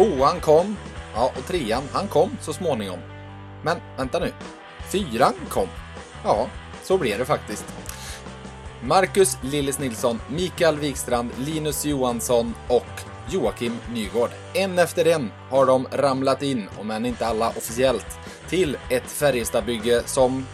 Tvåan kom. Ja, och trean, han kom så småningom. Men vänta nu. Fyran kom. Ja, så blev det faktiskt. Marcus Lillis Nilsson, Mikael Wikstrand, Linus Johansson och Joakim Nygård. En efter en har de ramlat in, om än inte alla officiellt, till ett Färjestadbygge som,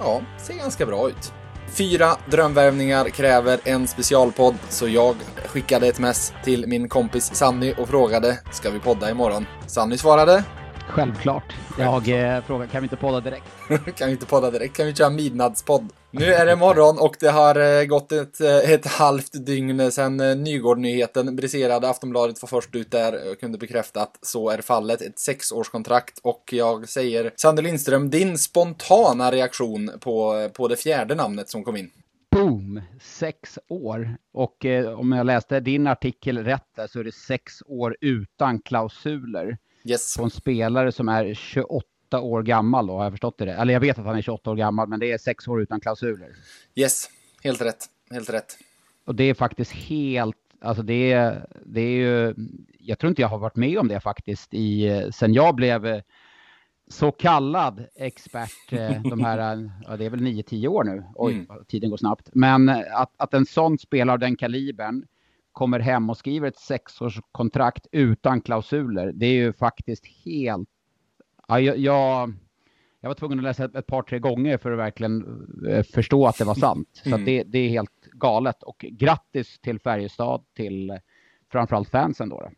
ja, ser ganska bra ut. Fyra drömvärvningar kräver en specialpodd, så jag skickade ett mess till min kompis Sanny och frågade ska vi podda imorgon? Sanny svarade Självklart. Jag eh, frågar, kan vi inte podda direkt? kan vi inte podda direkt? Kan vi köra midnattspodd? Nu är det morgon och det har eh, gått ett, eh, ett halvt dygn sedan eh, Nygård-nyheten briserade. Aftonbladet var först ut där och kunde bekräfta att så är fallet. Ett sexårskontrakt och jag säger Sander Lindström, din spontana reaktion på, på det fjärde namnet som kom in? Boom! Sex år. Och eh, om jag läste din artikel rätt där så är det sex år utan klausuler. Yes. På en spelare som är 28 år gammal då, har jag förstått det? Eller jag vet att han är 28 år gammal, men det är sex år utan klausuler. Yes, helt rätt. Helt rätt. Och det är faktiskt helt, alltså det är, det är ju, jag tror inte jag har varit med om det faktiskt i, sen jag blev så kallad expert de här, ja, det är väl 9-10 år nu. Oj, mm. tiden går snabbt. Men att, att en sån spelare av den kalibern kommer hem och skriver ett sexårskontrakt utan klausuler. Det är ju faktiskt helt... Ja, jag, jag, jag var tvungen att läsa ett, ett, par, tre gånger för att verkligen eh, förstå att det var sant. Så mm. det, det, är helt galet. Och grattis till Färjestad, till framförallt fansen då. då.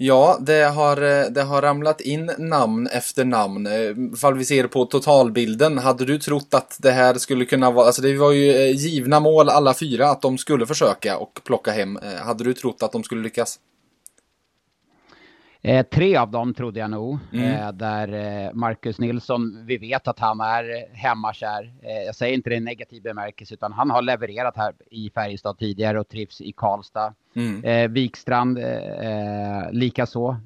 Ja, det har, eh, det har ramlat in namn efter namn. Eh, ifall vi ser på totalbilden, hade du trott att det här skulle kunna vara, alltså det var ju eh, givna mål alla fyra att de skulle försöka och plocka hem. Hade du trott att de skulle lyckas? Eh, tre av dem trodde jag nog. Mm. Eh, där eh, Marcus Nilsson, vi vet att han är hemmakär. jag säger inte det i negativ bemärkelse, utan han har levererat här i Färjestad tidigare och trivs i Karlstad. Mm. Wikstrand eh, likaså.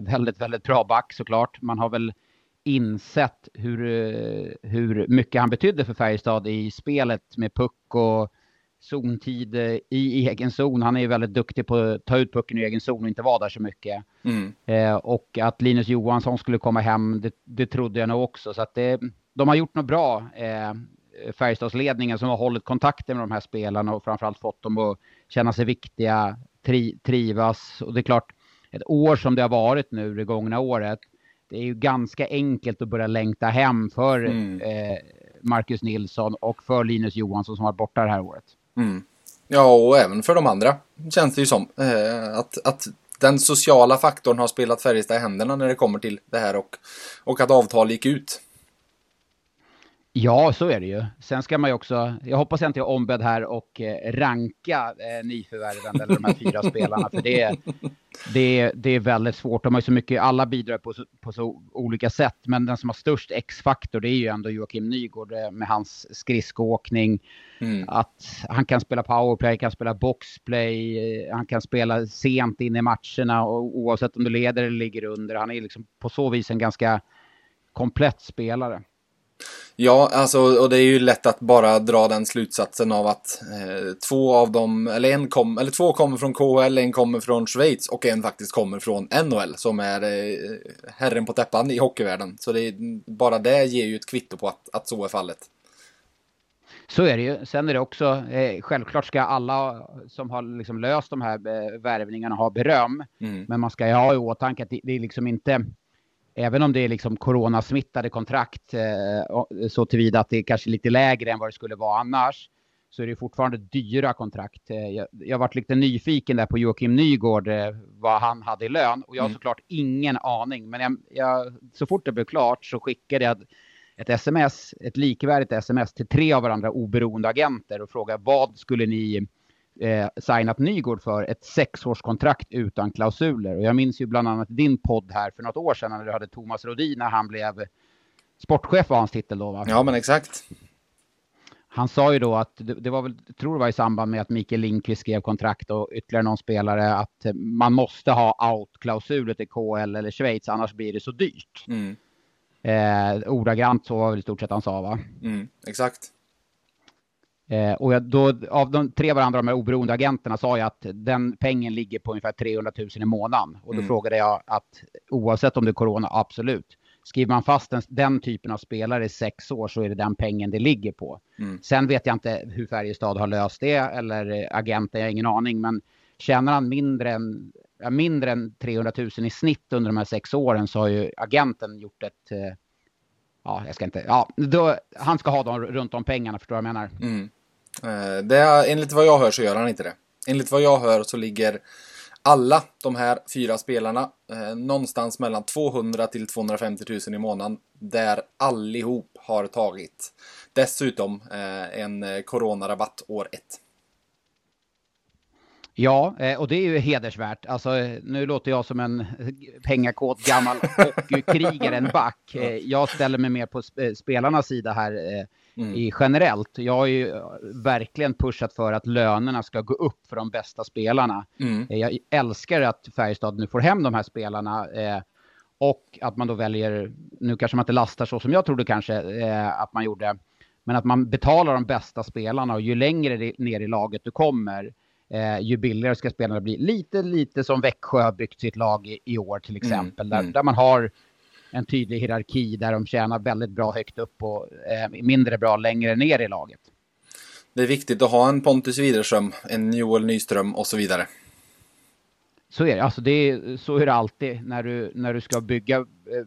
väldigt, väldigt bra back såklart. Man har väl insett hur, hur mycket han betydde för Färjestad i spelet med puck och zontid i egen zon. Han är ju väldigt duktig på att ta ut pucken i egen zon och inte vara där så mycket. Mm. Eh, och att Linus Johansson skulle komma hem, det, det trodde jag nog också. Så att det, de har gjort något bra, eh, Färjestadsledningen som har hållit kontakten med de här spelarna och framförallt fått dem att känna sig viktiga, tri, trivas. Och det är klart, ett år som det har varit nu det gångna året, det är ju ganska enkelt att börja längta hem för mm. eh, Marcus Nilsson och för Linus Johansson som varit borta det här året. Mm. Ja, och även för de andra känns det ju som. Eh, att, att den sociala faktorn har spelat Färjestad i händerna när det kommer till det här och, och att avtal gick ut. Ja, så är det ju. Sen ska man ju också, jag hoppas jag inte är ombedd här och eh, ranka eh, nyförvärven eller de här fyra spelarna, för det, det, det är väldigt svårt. De har ju så mycket, alla bidrar på, på så olika sätt, men den som har störst X-faktor det är ju ändå Joakim Nygård eh, med hans skridskoåkning. Mm. Att han kan spela powerplay, kan spela boxplay, eh, han kan spela sent in i matcherna och oavsett om du leder eller ligger under. Han är liksom på så vis en ganska komplett spelare. Ja, alltså, och det är ju lätt att bara dra den slutsatsen av att eh, två av dem, eller en kom, eller två kommer från KHL, en kommer från Schweiz och en faktiskt kommer från NHL som är eh, herren på täppan i hockeyvärlden. Så det är, bara det ger ju ett kvitto på att, att så är fallet. Så är det ju. Sen är det också, eh, självklart ska alla som har liksom löst de här eh, värvningarna ha beröm. Mm. Men man ska ju ha i åtanke att det, det är liksom inte även om det är liksom coronasmittade kontrakt eh, så tillvida att det är kanske lite lägre än vad det skulle vara annars så är det fortfarande dyra kontrakt. Eh, jag, jag varit lite nyfiken där på Joakim Nygård, eh, vad han hade i lön. Och jag har mm. såklart ingen aning. Men jag, jag, så fort det blev klart så skickade jag ett sms, ett likvärdigt sms till tre av varandra oberoende agenter och frågade vad skulle ni eh, signat Nygård för ett sexårskontrakt utan klausuler. Och jag minns ju bland annat din podd här för något år sedan när du hade Thomas Rodin när han blev sportchef var hans titel då va? Ja men exakt. Han sa ju då att det, var väl, tror det var i samband med att Mikael Lindqvist skrev kontrakt och ytterligare någon spelare att man måste ha out-klausuler till KL eller Schweiz annars blir det så dyrt. Mm. Eh, ordagrant så var väl i stort sett han sa va? Mm, exakt. Eh, och jag, då, av de tre varandra, de här oberoende agenterna, sa jag att den pengen ligger på ungefär 300 000 i månaden. Och då mm. frågade jag att oavsett om det är corona, absolut. Skriver man fast den, den, typen av spelare i sex år så är det den pengen det ligger på. Mm. Sen vet jag inte hur Färjestad har löst det eller agenten, jag har ingen aning. Men tjänar han mindre än, mindre än 300 000 i snitt under de här sex åren så har ju agenten gjort ett eh, ja, jag ska inte, ja, då, han ska ha dem runt om pengarna, förstår du vad jag menar? Mm. Eh, det är, enligt vad jag hör så gör han inte det. Enligt vad jag hör så ligger alla de här fyra spelarna eh, någonstans mellan 200 till 250 000 i månaden där allihop har tagit. Dessutom eh, en eh, coronarabatt år ett. Ja, eh, och det är ju hedersvärt. Alltså, nu låter jag som en pengakåt gammal hockeykrigare, en back. Eh, jag ställer mig mer på spelarnas sida här mm. i generellt. Jag har ju verkligen pushat för att lönerna ska gå upp för de bästa spelarna. Mm. Jag älskar att Färjestad nu får hem de här spelarna. Och att man då väljer, nu kanske man inte lastar så som jag trodde kanske att man gjorde, men att man betalar de bästa spelarna och ju längre ner i laget du kommer, eh, ju billigare ska spelarna bli. Lite, lite som Växjö har byggt sitt lag i, i år till mm, exempel. Mm, där, mm. där man har en tydlig hierarki där de tjänar väldigt bra högt upp och eh, mindre bra längre ner i laget. Det är viktigt att ha en Pontus Widerström, en Joel Nyström och så vidare. Så är det. Alltså det är, så är det alltid när du, när du ska bygga eh,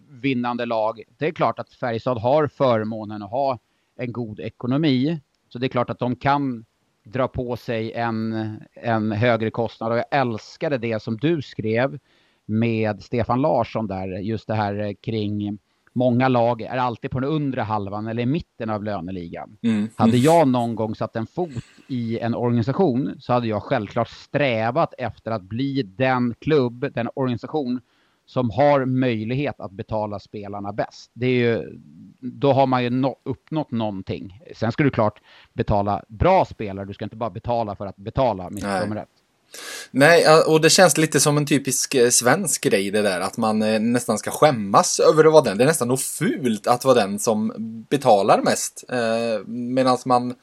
vinnande lag. Det är klart att Färjestad har förmånen att ha en god ekonomi. Så det är klart att de kan dra på sig en, en högre kostnad. Och jag älskade det som du skrev med Stefan Larsson där, just det här kring många lag är alltid på den undre halvan eller i mitten av löneligan. Mm. Hade jag någon gång satt en fot i en organisation så hade jag självklart strävat efter att bli den klubb, den organisation som har möjlighet att betala spelarna bäst. Det är ju, då har man ju no uppnått någonting. Sen ska du klart betala bra spelare, du ska inte bara betala för att betala, missförstå mig rätt. Nej, och det känns lite som en typisk eh, svensk grej det där att man eh, nästan ska skämmas över att vara den. Det är nästan nog fult att vara den som betalar mest. Eh, Medan man,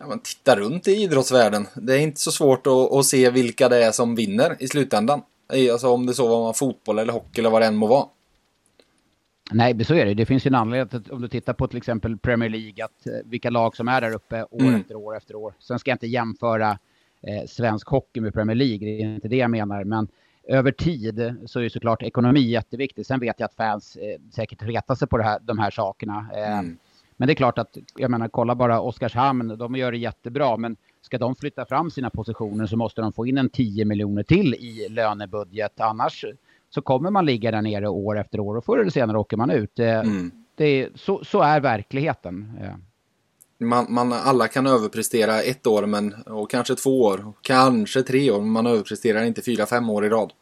ja, man tittar runt i idrottsvärlden. Det är inte så svårt att, att se vilka det är som vinner i slutändan. Alltså om det så var fotboll eller hockey eller vad det än må vara. Nej, så är det. Det finns ju en anledning att om du tittar på till exempel Premier League, att eh, vilka lag som är där uppe år mm. efter år efter år. Sen ska jag inte jämföra eh, svensk hockey med Premier League, det är inte det jag menar. Men över tid så är såklart ekonomi jätteviktigt. Sen vet jag att fans eh, säkert retar sig på här, de här sakerna. Eh, mm. Men det är klart att, jag menar, kolla bara Oskarshamn, de gör det jättebra, men ska de flytta fram sina positioner så måste de få in en 10 miljoner till i lönebudget. Annars så kommer man ligga där nere år efter år och förr eller senare åker man ut. Mm. Det, så, så är verkligheten. Man, man, alla kan överprestera ett år men, och kanske två år, kanske tre år, men man överpresterar inte fyra, fem år i rad.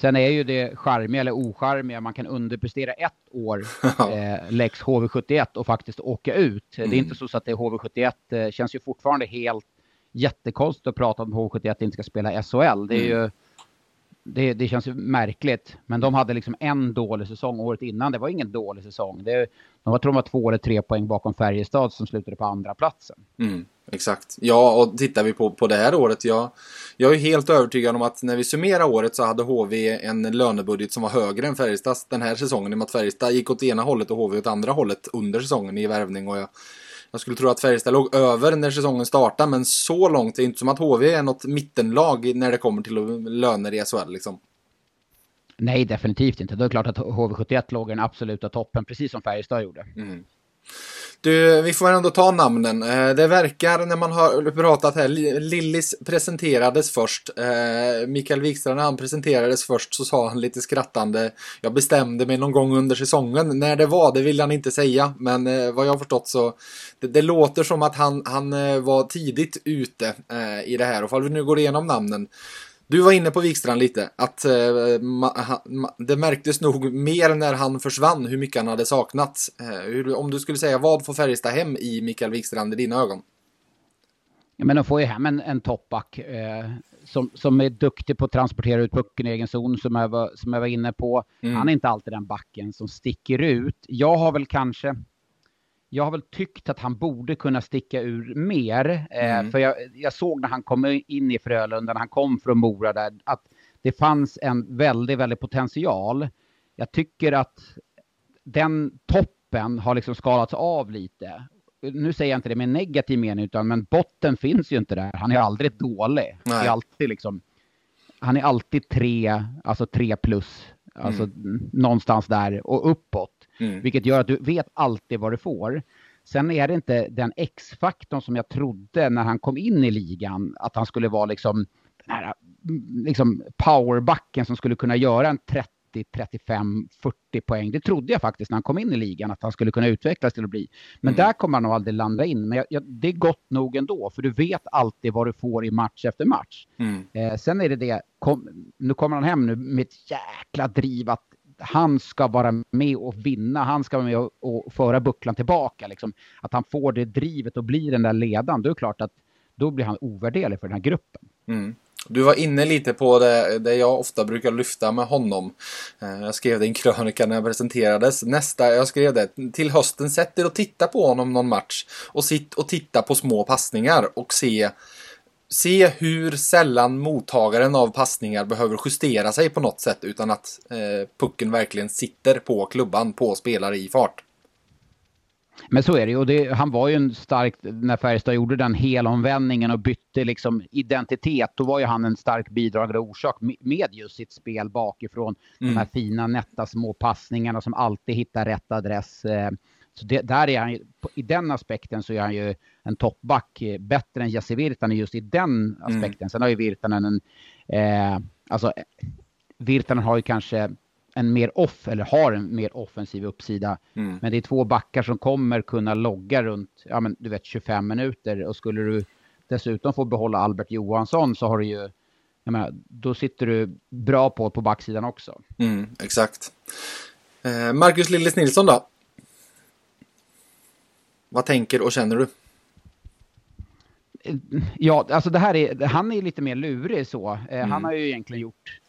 Sen är ju det charmiga eller ocharmiga, man kan underprestera ett år, eh, Lex HV71 och faktiskt åka ut. Mm. Det är inte så att det är HV71, eh, känns ju fortfarande helt jättekonstigt att prata om HV71 inte ska spela SHL. Det är mm. ju det, det, känns ju märkligt. Men de hade liksom en dålig säsong året innan. Det var ingen dålig säsong. Det, de var, tror de var två eller tre poäng bakom Färjestad som slutade på andra platsen. Mm, exakt. Ja, och tittar vi på, på det här året. Jag, jag är helt övertygad om att när vi summerar året så hade HV en lönebudget som var högre än Färjestads den här säsongen. I och med att Färjestad gick åt ena hållet och HV åt andra hållet under säsongen i värvning. Och jag, jag skulle tro att Färjestad låg över när säsongen startade, men så långt. Det är inte som att HV är något mittenlag när det kommer till löner i SHL liksom. Nej, definitivt inte. Det är klart att HV71 låg i den absoluta toppen, precis som Färjestad gjorde. Mm. Du, vi får ändå ta namnen. Eh, det verkar när man har pratat här, Lillis presenterades först. Eh, Mikael Wikstrand när han presenterades först så sa han lite skrattande Jag bestämde mig någon gång under säsongen. När det var, det vill han inte säga. Men eh, vad jag har förstått så det, det låter som att han, han var tidigt ute i det här. Och om vi nu går igenom namnen du var inne på Wikstrand lite, att eh, ma, ma, det märktes nog mer när han försvann hur mycket han hade saknats. Eh, hur, om du skulle säga, vad får Färjestad hem i Mikael Wikstrand i dina ögon? Ja, men de får ju hem en, en toppback eh, som, som är duktig på att transportera ut pucken i egen zon, som jag var, som jag var inne på. Mm. Han är inte alltid den backen som sticker ut. Jag har väl kanske jag har väl tyckt att han borde kunna sticka ur mer. Eh, mm. För jag, jag, såg när han kom in i Frölunda, när han kom från Mora där, att det fanns en väldigt, väldigt potential. Jag tycker att den toppen har liksom skalats av lite. Nu säger jag inte det med negativ mening, utan men botten finns ju inte där. Han är aldrig dålig. Nej. är alltid liksom, han är alltid tre, alltså tre plus, alltså mm. någonstans där och uppåt. Mm. Vilket gör att du vet alltid vad du får. Sen är det inte den X-faktorn som jag trodde när han kom in i ligan, att han skulle vara liksom den här liksom powerbacken som skulle kunna göra en 30 35, 40 poäng. Det trodde jag faktiskt när han kom in i ligan att han skulle kunna utvecklas till att bli. Men mm. där kommer han nog aldrig landa in. Men jag, jag, det är gott nog ändå, för du vet alltid vad du får i match efter match. Mm. Eh, sen är det det, kom, nu kommer han hem nu med ett jäkla driv att han ska vara med och vinna. Han ska vara med och, och föra bucklan tillbaka. Liksom. Att han får det drivet och blir den där ledaren. Då är det klart att då blir han ovärderlig för den här gruppen. Mm. Du var inne lite på det, det jag ofta brukar lyfta med honom. Eh, jag skrev det i en krönika när jag presenterades. Nästa, jag skrev det, till hösten, sätt er och titta på honom någon match. Och sitt och titta på små passningar och se se hur sällan mottagaren av passningar behöver justera sig på något sätt utan att eh, pucken verkligen sitter på klubban på spelare i fart. Men så är det ju. Och det, han var ju en stark, när Färjestad gjorde den helomvändningen och bytte liksom identitet, då var ju han en stark bidragande orsak med just sitt spel bakifrån. Mm. De här fina, nätta små passningarna som alltid hittar rätt adress. Så det, där är han i den aspekten så är han ju en toppback eh, bättre än Jesse Virtanen just i den mm. aspekten. Mm. Sen har ju Virtanen en, eh, alltså Virtanen har ju kanske en mer off, eller har en mer offensiv uppsida. Mm. Men det är två backar som kommer kunna logga runt, ja men du vet 25 minuter och skulle du dessutom få behålla Albert Johansson så har du ju, jag menar, då sitter du bra på på backsidan också. Mm, exakt. Eh, Marcus Lillis Nilsson då? Vad tänker och känner du? Ja, alltså det här är, han är lite mer lurig så. Eh, mm. Han har ju egentligen gjort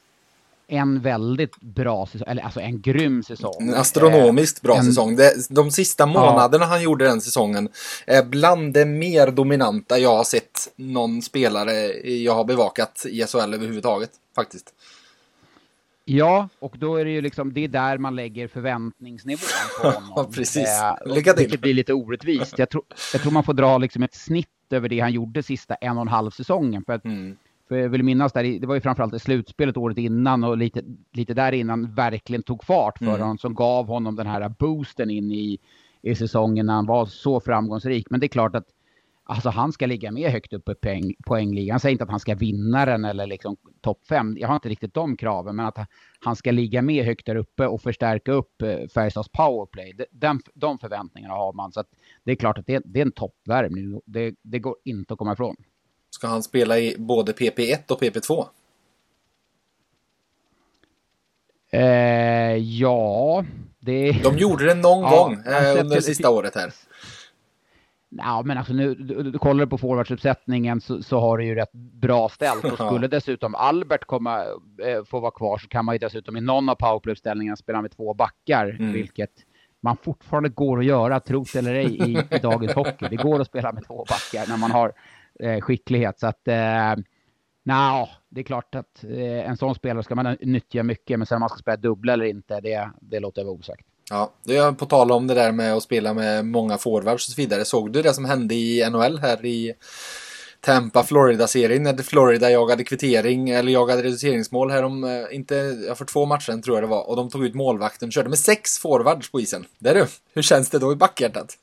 en väldigt bra säsong, eller alltså en grym säsong. En astronomiskt bra en, säsong. De sista månaderna ja. han gjorde den säsongen är bland det mer dominanta jag har sett någon spelare jag har bevakat i SHL överhuvudtaget, faktiskt. Ja, och då är det ju liksom, det är där man lägger förväntningsnivån på honom. ja, precis. Eh, Lycka till. Vilket blir lite orättvist. Jag tror, jag tror man får dra liksom ett snitt över det han gjorde sista en och en halv säsongen. För att mm. För jag vill minnas där, det var ju framförallt i slutspelet året innan och lite, lite där innan verkligen tog fart för mm. honom som gav honom den här boosten in i, i säsongen när han var så framgångsrik. Men det är klart att alltså, han ska ligga med högt upp i poäng, poängligan. Jag säger inte att han ska vinna den eller liksom topp fem. Jag har inte riktigt de kraven, men att han ska ligga med högt där uppe och förstärka upp eh, Färjestads powerplay. Den, de förväntningarna har man. Så det är klart att det, det är en toppvärmning. Det, det går inte att komma ifrån. Ska han spela i både PP1 och PP2? Eh, ja, det... De gjorde det någon ja, gång eh, under det sista året här. Ja, men alltså nu, du, du kollar på forwardsuppsättningen så, så har det ju rätt bra ställt. Och skulle dessutom Albert komma, eh, få vara kvar så kan man ju dessutom i någon av powerplay-uppställningarna spela med två backar, mm. vilket man fortfarande går att göra, trots eller ej, i, i dagens hockey. Det går att spela med två backar när man har eh, skicklighet. Så att, eh, nej, det är klart att eh, en sån spelare ska man nyttja mycket, men sen om man ska spela dubbla eller inte, det, det låter jag vara osagt. Ja, det är på tal om det där med att spela med många forwards och så vidare. Såg du det som hände i NHL här i Tampa Florida-serien när Florida jagade kvittering eller jagade reduceringsmål här om, eh, inte, för två matcher tror jag det var. Och de tog ut målvakten, körde med sex forwards på isen. Där du, hur känns det då i backhjärtat?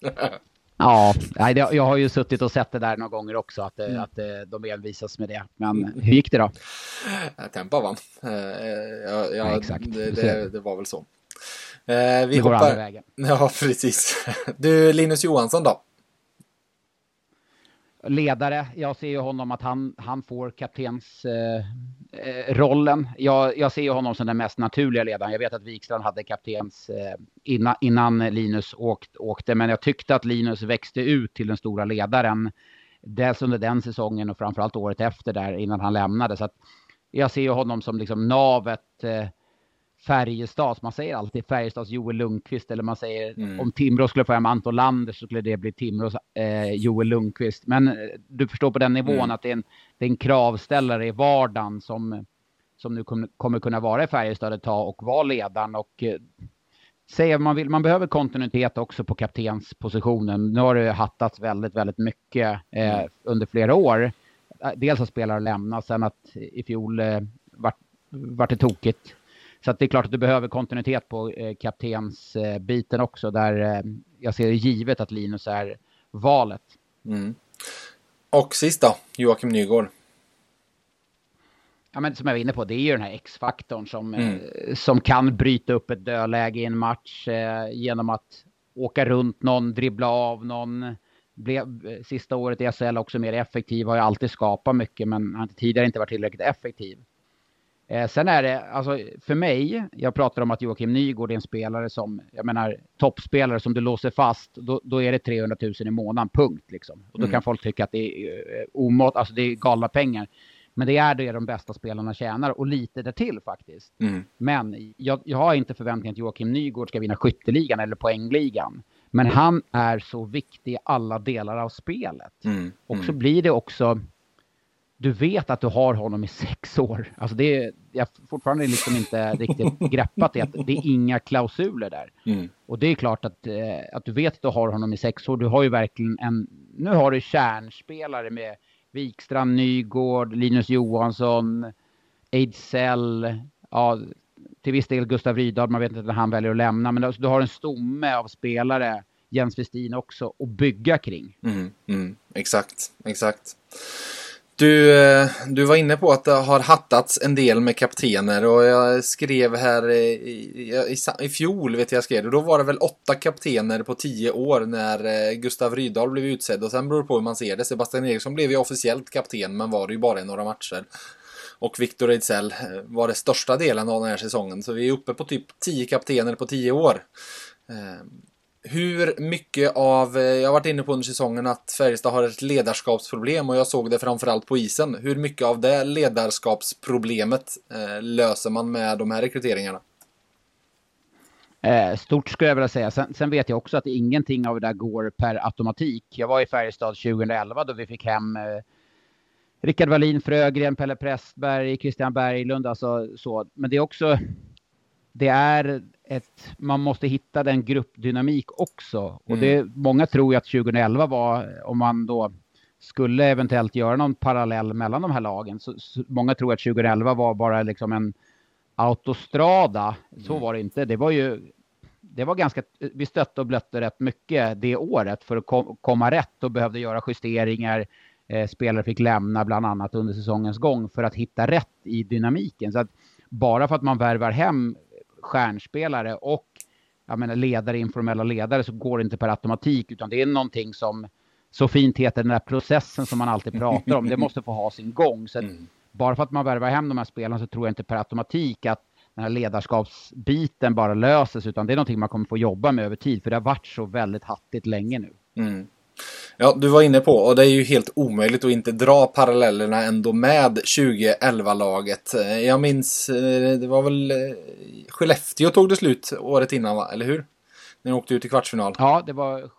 Ja, jag har ju suttit och sett det där några gånger också, att, mm. att de envisas med det. Men hur gick det då? Tempa vann. Ja, ja, ja exakt. Det, det, det, var väl så. Vi det går hoppar... vägen. Ja, precis. Du, Linus Johansson då? ledare. Jag ser ju honom att han, han får kaptens eh, eh, rollen. Jag, jag ser ju honom som den mest naturliga ledaren. Jag vet att Wikstrand hade kaptens eh, innan, innan, Linus åkt, åkte, men jag tyckte att Linus växte ut till den stora ledaren. Dels under den säsongen och framförallt året efter där innan han lämnade. Så att jag ser ju honom som liksom navet eh, Färjestads, man säger alltid Färjestads Joel Lundqvist eller man säger mm. om Timrå skulle få hem Anton Lander så skulle det bli Timrås eh, Joel Lundqvist. Men eh, du förstår på den nivån mm. att det är, en, det är en kravställare i vardagen som, som nu kommer, kommer kunna vara i Färjestad ett tag och vara ledaren och eh, säga man vill, man behöver kontinuitet också på kaptenspositionen. Nu har det hattats väldigt, väldigt mycket eh, mm. under flera år. Dels har spelare lämnat, sen att i fjol eh, vart, vart det tokigt så det är klart att du behöver kontinuitet på eh, kaptensbiten också där eh, jag ser det givet att Linus är valet. Mm. Och sist då, Joakim Nygård. Ja, men som jag var inne på, det är ju den här X-faktorn som, mm. eh, som kan bryta upp ett dödläge i en match eh, genom att åka runt någon, dribbla av någon. Blev eh, sista året i SHL också mer effektiv, har ju alltid skapat mycket men har tidigare inte varit tillräckligt effektiv. Eh, sen är det, alltså för mig, jag pratar om att Joakim Nygård är en spelare som, jag menar toppspelare som du låser fast, då, då är det 300 000 i månaden, punkt liksom. Och då mm. kan folk tycka att det är eh, omått, alltså det är galna pengar. Men det är det de bästa spelarna tjänar och lite därtill faktiskt. Mm. Men jag, jag har inte förväntningar att Joakim Nygård ska vinna skytteligan eller poängligan. Men han är så viktig i alla delar av spelet. Mm. Och så mm. blir det också du vet att du har honom i sex år. Alltså det är, jag fortfarande liksom inte riktigt greppat det, att det är inga klausuler där. Mm. Och det är klart att, eh, att du vet att du har honom i sex år. Du har ju verkligen en, nu har du kärnspelare med Wikstrand, Nygård, Linus Johansson, Ejdsell, ja, till viss del Gustav Rydahl, man vet inte när han väljer att lämna, men alltså, du har en stomme av spelare, Jens Westin också, att bygga kring. Mm, mm, exakt, exakt. Du, eh, du var inne på att det har hattats en del med kaptener och jag skrev här i, i, i fjol, vet jag, skrev, skrev Då var det väl åtta kaptener på tio år när eh, Gustav Rydahl blev utsedd och sen beror det på hur man ser det. Sebastian Eriksson blev ju officiellt kapten men var det ju bara i några matcher. Och Victor Ejdsell eh, var det största delen av den här säsongen så vi är uppe på typ tio kaptener på tio år. Hur mycket av, eh, jag har varit inne på under säsongen att Färjestad har ett ledarskapsproblem och jag såg det framförallt på isen. Hur mycket av det ledarskapsproblemet eh, löser man med de här rekryteringarna? Eh, stort skulle jag vilja säga. Sen, sen, vet jag också att ingenting av det där går per automatik. Jag var i Färjestad 2011 då vi fick hem eh, Rickard Wallin, Frögren, Pelle Prästberg, Christian Berglund. Alltså, så. Men det är också, det är ett, man måste hitta den gruppdynamik också. Och mm. det, många tror ju att 2011 var, om man då skulle eventuellt göra någon parallell mellan de här lagen, så, så många tror att 2011 var bara liksom en autostrada. Så mm. var det inte. Det var ju, det var ganska, vi stötte och blötte rätt mycket det året för att kom, komma rätt och behövde göra justeringar. Eh, spelare fick lämna bland annat under säsongens gång för att hitta rätt i dynamiken. Så att bara för att man värvar hem stjärnspelare och jag menar, ledare, informella ledare så går det inte per automatik utan det är någonting som så fint heter den där processen som man alltid pratar om. Det måste få ha sin gång. Så mm. Bara för att man värvar hem de här spelarna så tror jag inte per automatik att den här ledarskapsbiten bara löses utan det är någonting man kommer få jobba med över tid för det har varit så väldigt hattigt länge nu. Mm. Ja, du var inne på, och det är ju helt omöjligt att inte dra parallellerna ändå med 2011-laget. Jag minns, eh, det var väl eh, Skellefteå tog det slut året innan, va? eller hur? När de åkte ut i kvartsfinal. Ja, det var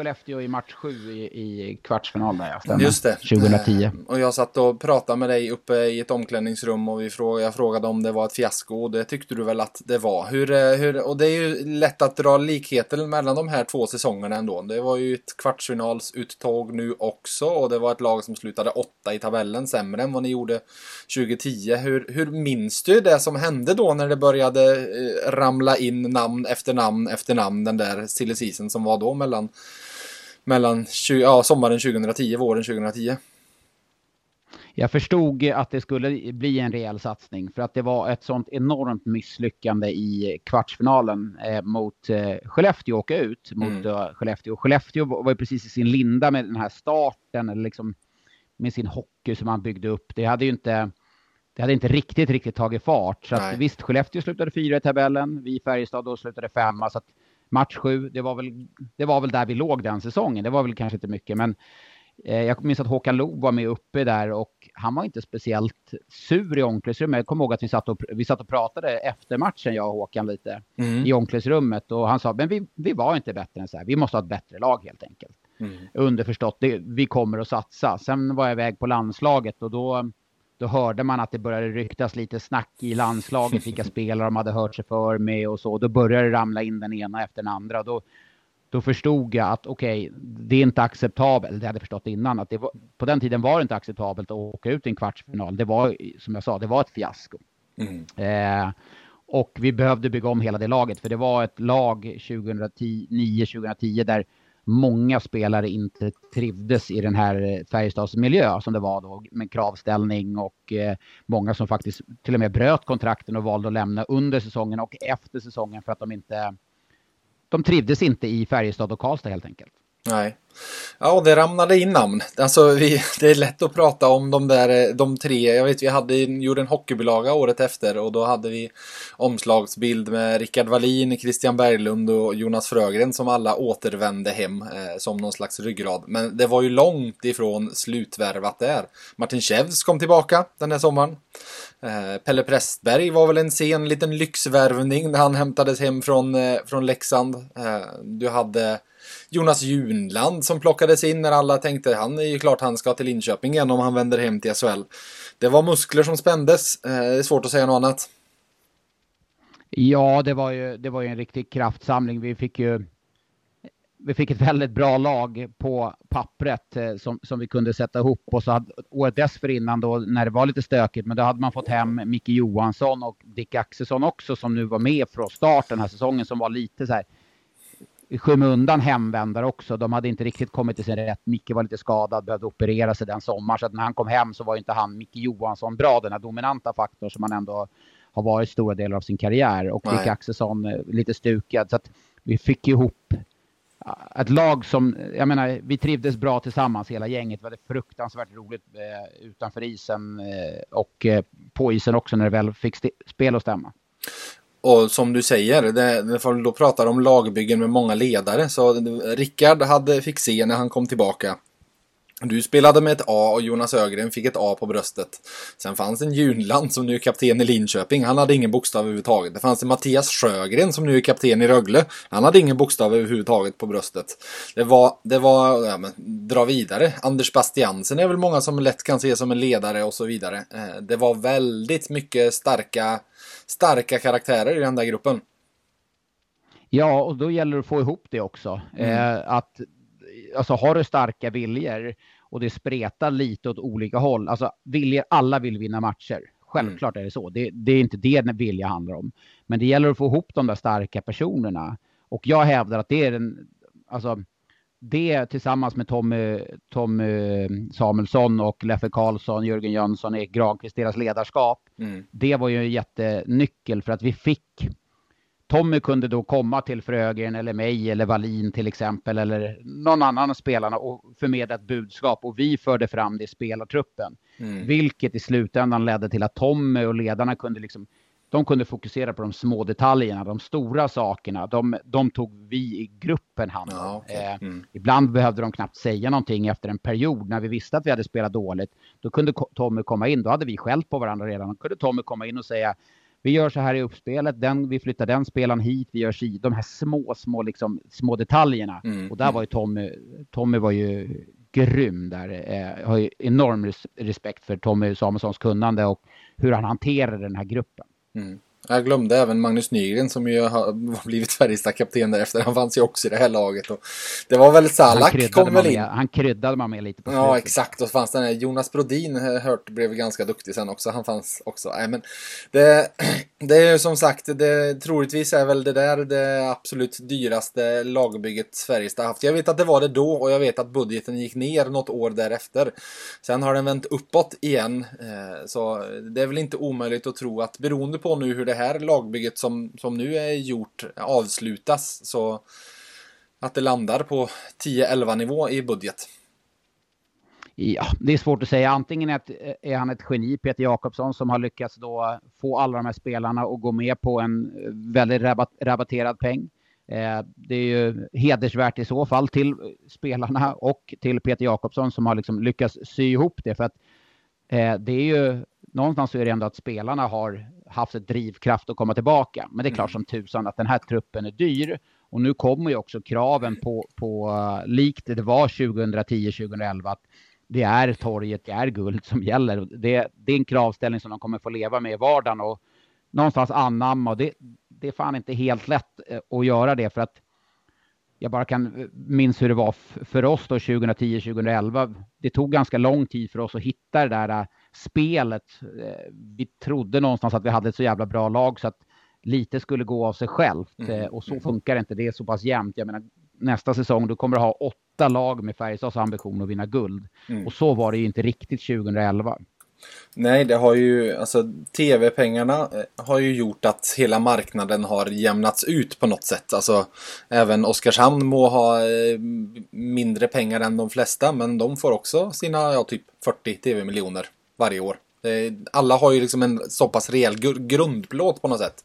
Skellefteå i match 7 i, i kvartsfinal där jag. Just det. 2010. Eh, och jag satt och pratade med dig uppe i ett omklädningsrum och vi frågade, jag frågade om det var ett fiasko och det tyckte du väl att det var. Hur, eh, hur, och det är ju lätt att dra likheter mellan de här två säsongerna ändå. Det var ju ett kvartsfinalsuttåg nu också och det var ett lag som slutade åtta i tabellen, sämre än vad ni gjorde 2010. Hur, hur minns du det som hände då när det började eh, ramla in namn efter namn efter namn den där silly som var då mellan mellan 20, ja, sommaren 2010, våren 2010. Jag förstod att det skulle bli en rejäl satsning för att det var ett sånt enormt misslyckande i kvartsfinalen eh, mot eh, Skellefteå åka ut mot mm. uh, Skellefteå. Skellefteå var ju precis i sin linda med den här starten, eller liksom med sin hockey som man byggde upp. Det hade ju inte, det hade inte riktigt, riktigt tagit fart. Så att, visst, Skellefteå slutade fyra i tabellen, vi i Färjestad då slutade femma. Så att match sju, det var, väl, det var väl där vi låg den säsongen. Det var väl kanske inte mycket, men Eh, jag minns att Håkan Loob var med uppe där och han var inte speciellt sur i omklädningsrummet. Jag kommer ihåg att vi satt och, vi satt och pratade efter matchen, jag och Håkan lite, mm. i omklädningsrummet. Och han sa, men vi, vi var inte bättre än så här. Vi måste ha ett bättre lag helt enkelt. Mm. Underförstått, det, vi kommer att satsa. Sen var jag iväg på landslaget och då, då hörde man att det började ryktas lite snack i landslaget, vilka spelare de hade hört sig för med och så. Då började det ramla in den ena efter den andra. Då, då förstod jag att okej, okay, det är inte acceptabelt. Det hade jag förstått innan. Att det var, på den tiden var det inte acceptabelt att åka ut i en kvartsfinal. Det var, som jag sa, det var ett fiasko. Mm. Eh, och vi behövde bygga om hela det laget. För det var ett lag 2009-2010 där många spelare inte trivdes i den här eh, Färjestads miljö som det var då med kravställning och eh, många som faktiskt till och med bröt kontrakten och valde att lämna under säsongen och efter säsongen för att de inte de trivdes inte i Färjestad och Karlstad helt enkelt. Nej. Ja, det ramlade in namn. Alltså, vi, det är lätt att prata om de där, eh, de tre. Jag vet, vi hade, gjorde en hockeybilaga året efter och då hade vi omslagsbild med Rickard Wallin, Christian Berglund och Jonas Frögren som alla återvände hem eh, som någon slags ryggrad. Men det var ju långt ifrån slutvärvat där. Martin Kjevs kom tillbaka den här sommaren. Eh, Pelle Prästberg var väl en sen liten lyxvärvning när han hämtades hem från, eh, från Leksand. Eh, du hade Jonas Junland som plockades in när alla tänkte han är ju klart han ska till Linköping igen om han vänder hem till SHL. Det var muskler som spändes. Eh, det är svårt att säga något annat. Ja, det var ju, det var ju en riktig kraftsamling. Vi fick ju vi fick ett väldigt bra lag på pappret eh, som, som vi kunde sätta ihop. Och så hade året dessförinnan då när det var lite stökigt, men då hade man fått hem Micke Johansson och Dick Axelsson också som nu var med från start den här säsongen som var lite så här i skymundan hemvändare också. De hade inte riktigt kommit till sin rätt. Micke var lite skadad, behövde operera sig den sommaren. Så att när han kom hem så var inte han, Micke Johansson, bra. Den här dominanta faktorn som han ändå har varit stora delar av sin karriär. Och Dick Axelsson eh, lite stukad. Så att vi fick ihop ett lag som, jag menar, vi trivdes bra tillsammans hela gänget. Vi hade fruktansvärt roligt eh, utanför isen eh, och eh, på isen också när det väl fick spel att stämma. Och som du säger, det, du då pratar om lagbyggen med många ledare. Så Rickard hade, fick se när han kom tillbaka du spelade med ett A och Jonas Ögren fick ett A på bröstet. Sen fanns en Junland som nu är kapten i Linköping. Han hade ingen bokstav överhuvudtaget. Det fanns en Mattias Sjögren som nu är kapten i Rögle. Han hade ingen bokstav överhuvudtaget på bröstet. Det var, det var, ja men dra vidare. Anders Bastiansen är väl många som lätt kan se som en ledare och så vidare. Eh, det var väldigt mycket starka, starka karaktärer i den där gruppen. Ja, och då gäller det att få ihop det också. Mm. Eh, att alltså har du starka viljor och det spretar lite åt olika håll. Alltså viljor, alla vill vinna matcher. Självklart mm. är det så. Det, det, är inte det vilja handlar om. Men det gäller att få ihop de där starka personerna. Och jag hävdar att det är den, alltså det tillsammans med Tommy, Tommy Samuelsson och Leffe Karlsson, Jörgen Jönsson, Erik Granqvist, deras ledarskap. Mm. Det var ju en jättenyckel för att vi fick Tommy kunde då komma till Frögren eller mig eller Valin till exempel eller någon annan av spelarna och förmedla ett budskap och vi förde fram det i spelartruppen. Mm. Vilket i slutändan ledde till att Tommy och ledarna kunde liksom de kunde fokusera på de små detaljerna, de stora sakerna. De, de tog vi i gruppen hand ja, okay. Eh, mm. eh, Ibland behövde de knappt säga någonting efter en period. När vi visste att vi hade spelat dåligt, då kunde Tommy komma in. Då hade vi skällt på varandra redan. Då kunde Tommy komma in och säga vi gör så här i uppspelet, den, vi flyttar den spelaren hit, vi gör si, de här små, små, liksom, små detaljerna. Mm. Och där var ju Tommy, Tommy var ju grym där. Eh, jag har ju enorm res respekt för Tommy Samuelssons kunnande och hur han hanterar den här gruppen. Mm. Jag glömde även Magnus Nygren som ju har blivit Färjestad-kapten därefter. Han fanns ju också i det här laget. Och det var väl Salak kom väl in. Med, han kryddade man med lite på slutet. Ja, exakt. Och så fanns den här Jonas Brodin, hört, blev ganska duktig sen också. Han fanns också. Nej, men det, det är ju som sagt, det, troligtvis är väl det där det absolut dyraste lagbygget Färjestad haft. Jag vet att det var det då och jag vet att budgeten gick ner något år därefter. Sen har den vänt uppåt igen. Eh, så det är väl inte omöjligt att tro att beroende på nu hur det här lagbygget som, som nu är gjort avslutas så att det landar på 10-11 nivå i budget. Ja, det är svårt att säga. Antingen är han ett geni, Peter Jakobsson, som har lyckats då få alla de här spelarna att gå med på en väldigt rabatterad peng. Eh, det är ju hedersvärt i så fall till spelarna och till Peter Jakobsson som har liksom lyckats sy ihop det. För att eh, det är ju någonstans så är det ändå att spelarna har haft ett drivkraft att komma tillbaka. Men det är klart mm. som tusan att den här truppen är dyr. Och nu kommer ju också kraven på, på likt det var 2010-2011, att det är torget, det är guld som gäller. Det, det är en kravställning som de kommer få leva med i vardagen och någonstans anamma. Och det, det är fan inte helt lätt eh, att göra det för att jag bara kan eh, minns hur det var för oss då 2010-2011. Det tog ganska lång tid för oss att hitta det där eh, spelet. Vi trodde någonstans att vi hade ett så jävla bra lag så att lite skulle gå av sig självt mm. och så funkar det inte. Det är så pass jämnt. Jag menar, nästa säsong då kommer du ha åtta lag med Färjestads ambition att vinna guld. Mm. Och så var det ju inte riktigt 2011. Nej, det har ju, alltså tv-pengarna eh, har ju gjort att hela marknaden har jämnats ut på något sätt. Alltså även Oskarshamn må ha eh, mindre pengar än de flesta, men de får också sina, ja, typ 40 tv-miljoner varje år. Alla har ju liksom en så pass rejäl grundplåt på något sätt.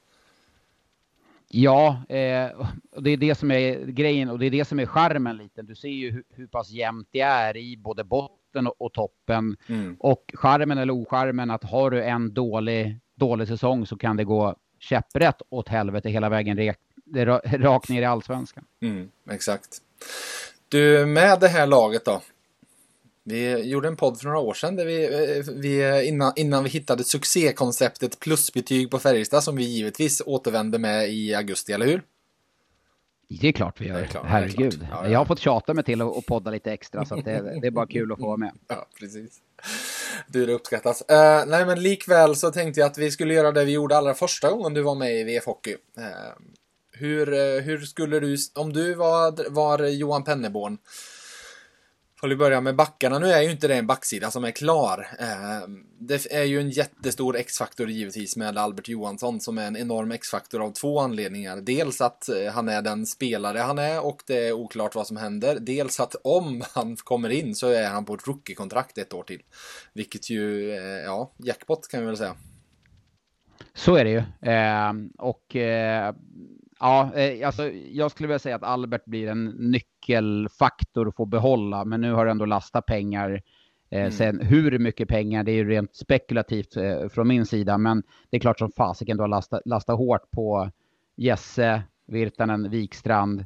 Ja, eh, det är det som är grejen och det är det som är charmen lite. Du ser ju hur, hur pass jämnt det är i både botten och, och toppen. Mm. Och charmen eller ocharmen att har du en dålig, dålig säsong så kan det gå käpprätt åt helvete hela vägen rakt ner i allsvenskan. Mm, exakt. Du, med det här laget då. Vi gjorde en podd för några år sedan där vi, eh, vi innan, innan vi hittade succékonceptet plusbetyg på Färjestad som vi givetvis återvände med i augusti, eller hur? Det är klart vi gör. Det klart, Herregud. Ja, ja. Jag har fått tjata mig till att podda lite extra så det, det, är bara kul att få vara med. Ja, precis. Du, det uppskattas. Uh, nej, men likväl så tänkte jag att vi skulle göra det vi gjorde allra första gången du var med i VF Hockey. Uh, hur, hur skulle du, om du var, var Johan Penneborn, Får vi börja med backarna. Nu är ju inte det en backsida som är klar. Ehm, det är ju en jättestor X-faktor givetvis med Albert Johansson som är en enorm X-faktor av två anledningar. Dels att eh, han är den spelare han är och det är oklart vad som händer. Dels att om han kommer in så är han på ett rookie-kontrakt ett år till. Vilket ju, eh, ja, jackpot kan vi väl säga. Så är det ju. Ehm, och eh, Ja, eh, alltså, jag skulle vilja säga att Albert blir en nyckelfaktor att få behålla, men nu har ändå lastat pengar. Eh, mm. Sen hur mycket pengar, det är ju rent spekulativt eh, från min sida, men det är klart som fasiken du har lastat, lastat hårt på Jesse, Virtanen, Wikstrand,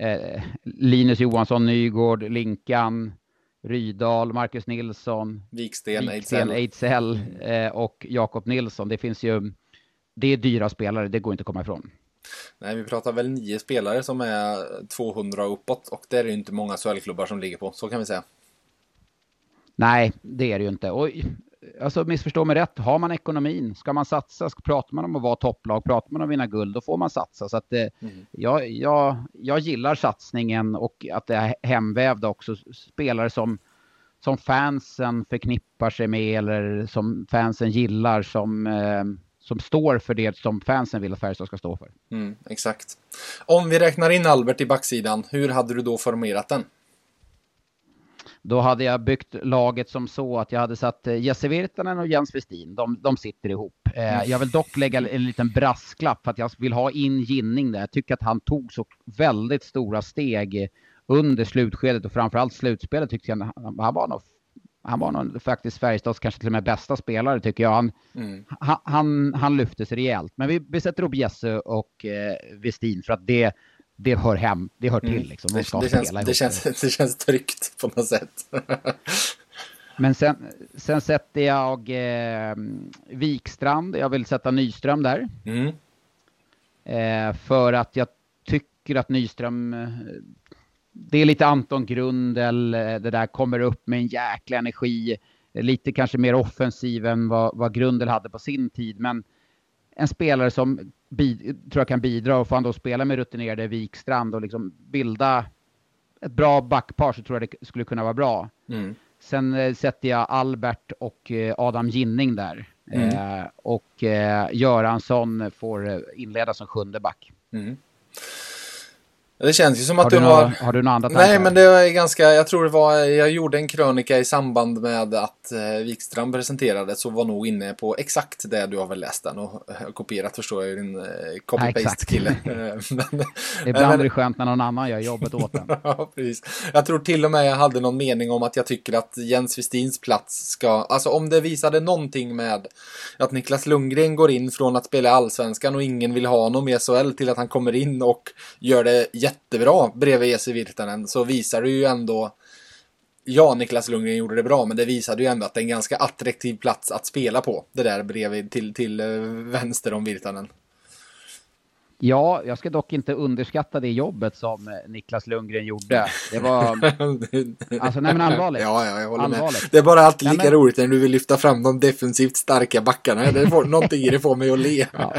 eh, Linus Johansson, Nygård, Linkan, Rydal, Marcus Nilsson, Viksten, Ejdsell eh, och Jakob Nilsson. Det finns ju, det är dyra spelare, det går inte att komma ifrån. Nej, vi pratar väl nio spelare som är 200 uppåt och det är det inte många SHL-klubbar som ligger på, så kan vi säga. Nej, det är det ju inte. Och, alltså missförstå mig rätt, har man ekonomin, ska man satsa, pratar man om att vara topplag, pratar man om att vinna guld, då får man satsa. Så att eh, mm. jag, jag, jag gillar satsningen och att det är hemvävda också. Spelare som, som fansen förknippar sig med eller som fansen gillar som eh, som står för det som fansen vill att Färjestad ska stå för. Mm, exakt. Om vi räknar in Albert i backsidan, hur hade du då formerat den? Då hade jag byggt laget som så att jag hade satt eh, Jesse Virtanen och Jens Westin. De, de sitter ihop. Eh, mm. Jag vill dock lägga en liten brasklapp för att jag vill ha in Ginning där. Jag tycker att han tog så väldigt stora steg under slutskedet och framförallt slutspelet tyckte jag han var nog han var nog faktiskt Färjestads kanske till och med bästa spelare tycker jag. Han, mm. han, han, han lyftes rejält. Men vi, vi sätter upp Jesse och eh, Westin för att det, det hör hem, det hör till mm. liksom. De det, det, känns, det, känns, det känns tryggt på något sätt. Men sen, sen sätter jag eh, Wikstrand, jag vill sätta Nyström där. Mm. Eh, för att jag tycker att Nyström eh, det är lite Anton Grundel, eh, det där kommer upp med en jäkla energi. Lite kanske mer offensiv än vad, vad Grundel hade på sin tid, men en spelare som tror jag kan bidra och får han då spela med rutinerade Wikstrand och liksom bilda ett bra backpar så tror jag det skulle kunna vara bra. Mm. Sen eh, sätter jag Albert och eh, Adam Ginning där. Mm. Eh, och eh, Göransson får inleda som sjunde back. Mm. Det känns ju som att har du, du har... Några, har du några andra tankar? Nej, men det är ganska... Jag tror det var... Jag gjorde en krönika i samband med att eh, Wikstrand presenterades och var nog inne på exakt det du har väl läst den och eh, kopierat förstår jag din eh, copy-paste-kille. Ibland är det skönt när någon annan gör jobbet åt en. ja, precis. Jag tror till och med jag hade någon mening om att jag tycker att Jens Westins plats ska... Alltså om det visade någonting med att Niklas Lundgren går in från att spela allsvenskan och ingen vill ha honom i SHL till att han kommer in och gör det jättebra bredvid Jesse Virtanen så visar det ju ändå Ja, Niklas Lundgren gjorde det bra, men det visade ju ändå att det är en ganska attraktiv plats att spela på. Det där bredvid till, till eh, vänster om Virtanen. Ja, jag ska dock inte underskatta det jobbet som eh, Niklas Lundgren gjorde. Det var... alltså, nej men allvarligt. Ja, ja, jag håller allvarligt. med. Det är bara alltid lika nej, men... roligt när du vill lyfta fram de defensivt starka backarna. Det får, någonting i det får mig att le. Ja.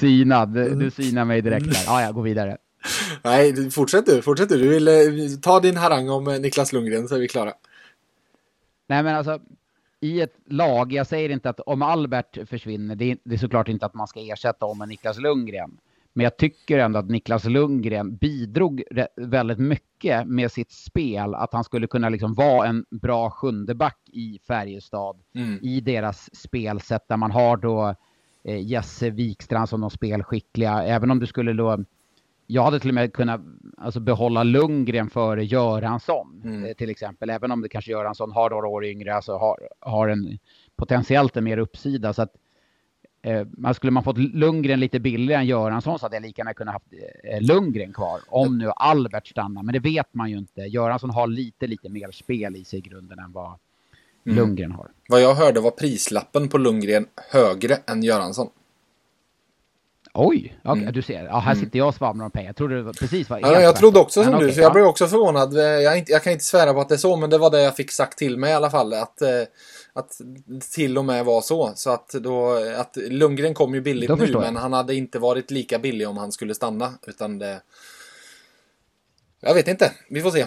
Synad, du synar mig direkt där. Ja, jag går vidare. Nej, fortsätt du, fortsätt du. Du vill eh, ta din harang om eh, Niklas Lundgren så är vi klara. Nej, men alltså i ett lag, jag säger inte att om Albert försvinner, det är, det är såklart inte att man ska ersätta om med Niklas Lundgren. Men jag tycker ändå att Niklas Lundgren bidrog väldigt mycket med sitt spel. Att han skulle kunna liksom vara en bra sjundeback i Färjestad. Mm. I deras spelsätt där man har då Jesse Wikstrand som de spelskickliga. Även om du skulle då jag hade till och med kunnat alltså, behålla Lundgren före Göransson mm. Eh, till exempel. Även om det kanske Göransson har några år yngre, alltså har, har en potentiellt en mer uppsida. Så att, eh, man skulle man fått Lundgren lite billigare än Göransson så hade jag lika gärna kunnat haft eh, Lundgren kvar. Om nu Albert stannar, men det vet man ju inte. Göransson har lite, lite mer spel i sig i grunden än vad mm. Lundgren har. Vad jag hörde var prislappen på Lundgren högre än Göransson. Oj, okay, mm. du ser. Ja, här mm. sitter jag och svamlar om pengar. Jag trodde det var precis var ja, Jag trodde också som men, du, okay, så jag ja. blev också förvånad. Jag, inte, jag, kan inte svära på att det är så, men det var det jag fick sagt till mig i alla fall. Att, eh, att till och med var så. Så att, då, att Lundgren kom ju billigt nu, men han hade inte varit lika billig om han skulle stanna. Utan det... Jag vet inte, vi får se.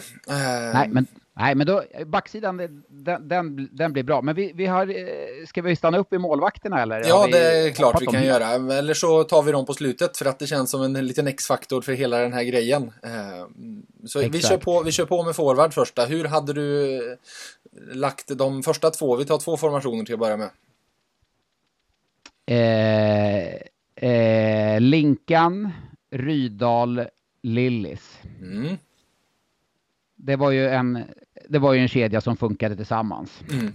Nej, men Nej, men då, backsidan, den, den, den blir bra. Men vi, vi har, eh, ska vi stanna upp i målvakterna eller? Ja, det är klart vi kan göra. Eller så tar vi dem på slutet för att det känns som en liten X-faktor för hela den här grejen. Eh, så vi kör, på, vi kör på med forward första. Hur hade du eh, lagt de första två? Vi tar två formationer till att börja med. Eh, eh, Linkan, Rydal, Lillis. Mm. Det var ju en det var ju en kedja som funkade tillsammans. Mm.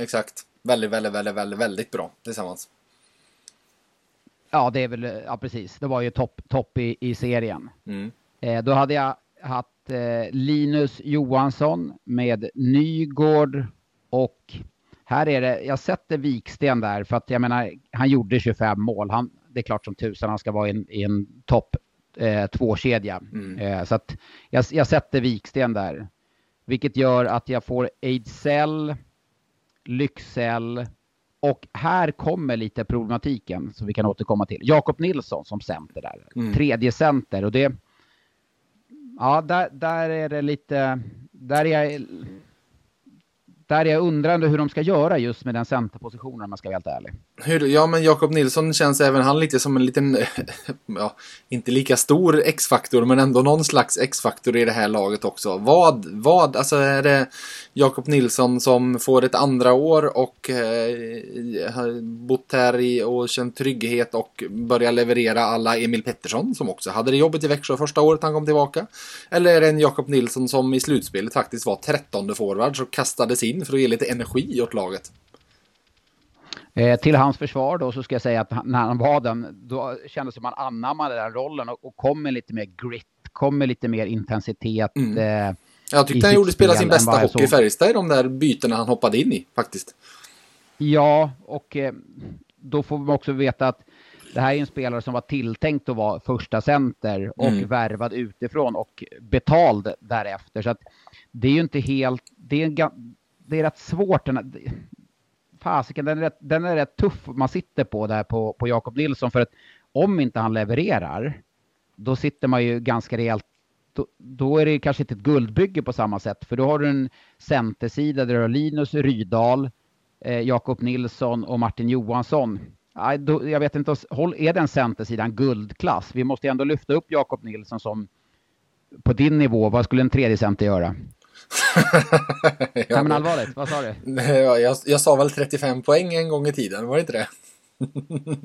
Exakt. Väldigt, väldigt, väldigt, väldigt, väldigt bra tillsammans. Ja, det är väl, ja precis. Det var ju topp top i, i serien. Mm. Eh, då hade jag haft eh, Linus Johansson med Nygård och här är det, jag sätter Viksten där för att jag menar, han gjorde 25 mål. Han, det är klart som tusan han ska vara i en, i en topp eh, två-kedja. Mm. Eh, så att jag, jag sätter Viksten där. Vilket gör att jag får Ejdsell, Lycksell och här kommer lite problematiken som vi kan återkomma till. Jakob Nilsson som center där. Mm. Tredje center och det... Ja, där, där är det lite... Där är jag där är jag undrande hur de ska göra just med den centerpositionen om man ska vara helt ärlig. Hur, ja, men Jakob Nilsson känns även han lite som en liten, ja, inte lika stor X-faktor, men ändå någon slags X-faktor i det här laget också. Vad, vad, alltså är det Jakob Nilsson som får ett andra år och eh, har bott här i och känt trygghet och börjar leverera alla Emil Pettersson som också hade det jobbet i Växjö första året han kom tillbaka? Eller är det en Jakob Nilsson som i slutspelet faktiskt var trettonde forward så kastades in för att ge lite energi åt laget. Eh, till hans försvar då så ska jag säga att han, när han var den, då kändes det som att han anammade den rollen och, och kom med lite mer grit, kom med lite mer intensitet. Mm. Eh, jag tyckte han gjorde spela sin bästa hockey i Färjestad i de där bytena han hoppade in i faktiskt. Ja, och eh, då får man också veta att det här är en spelare som var tilltänkt att vara första center och mm. värvad utifrån och betald därefter. Så att det är ju inte helt, det är en, det är rätt svårt. Den, fasiken, den, är rätt, den är rätt tuff man sitter på där på, på Jakob Nilsson. För att om inte han levererar, då sitter man ju ganska rejält då, då, är det kanske inte ett guldbygge på samma sätt. För då har du en centersida där du har Linus Rydahl, eh, Jakob Nilsson och Martin Johansson jag vet inte, är den centersidan guldklass? Vi måste ändå lyfta upp Jakob Nilsson som på din nivå. Vad skulle en tredje center göra? ja, Nej men allvarligt, vad sa du? Jag, jag sa väl 35 poäng en gång i tiden, var det inte det?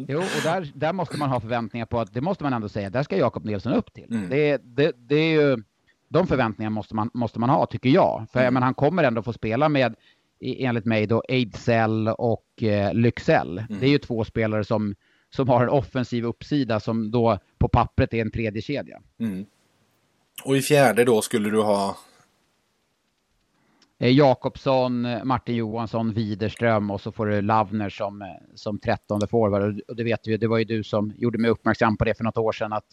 jo, och där, där måste man ha förväntningar på att, det måste man ändå säga, där ska Jakob Nilsson upp till. Mm. Det, det, det är ju, de förväntningarna måste man, måste man ha, tycker jag. För mm. men han kommer ändå få spela med, enligt mig då, Ejdsell och eh, Lycksell. Mm. Det är ju två spelare som, som har en offensiv uppsida som då på pappret är en tredje kedja. Mm. Och i fjärde då skulle du ha Jakobsson, Martin Johansson, Widerström och så får du Lavner som, eh, som trettonde forward. Och det vet vi det var ju du som gjorde mig uppmärksam på det för något år sedan. Att,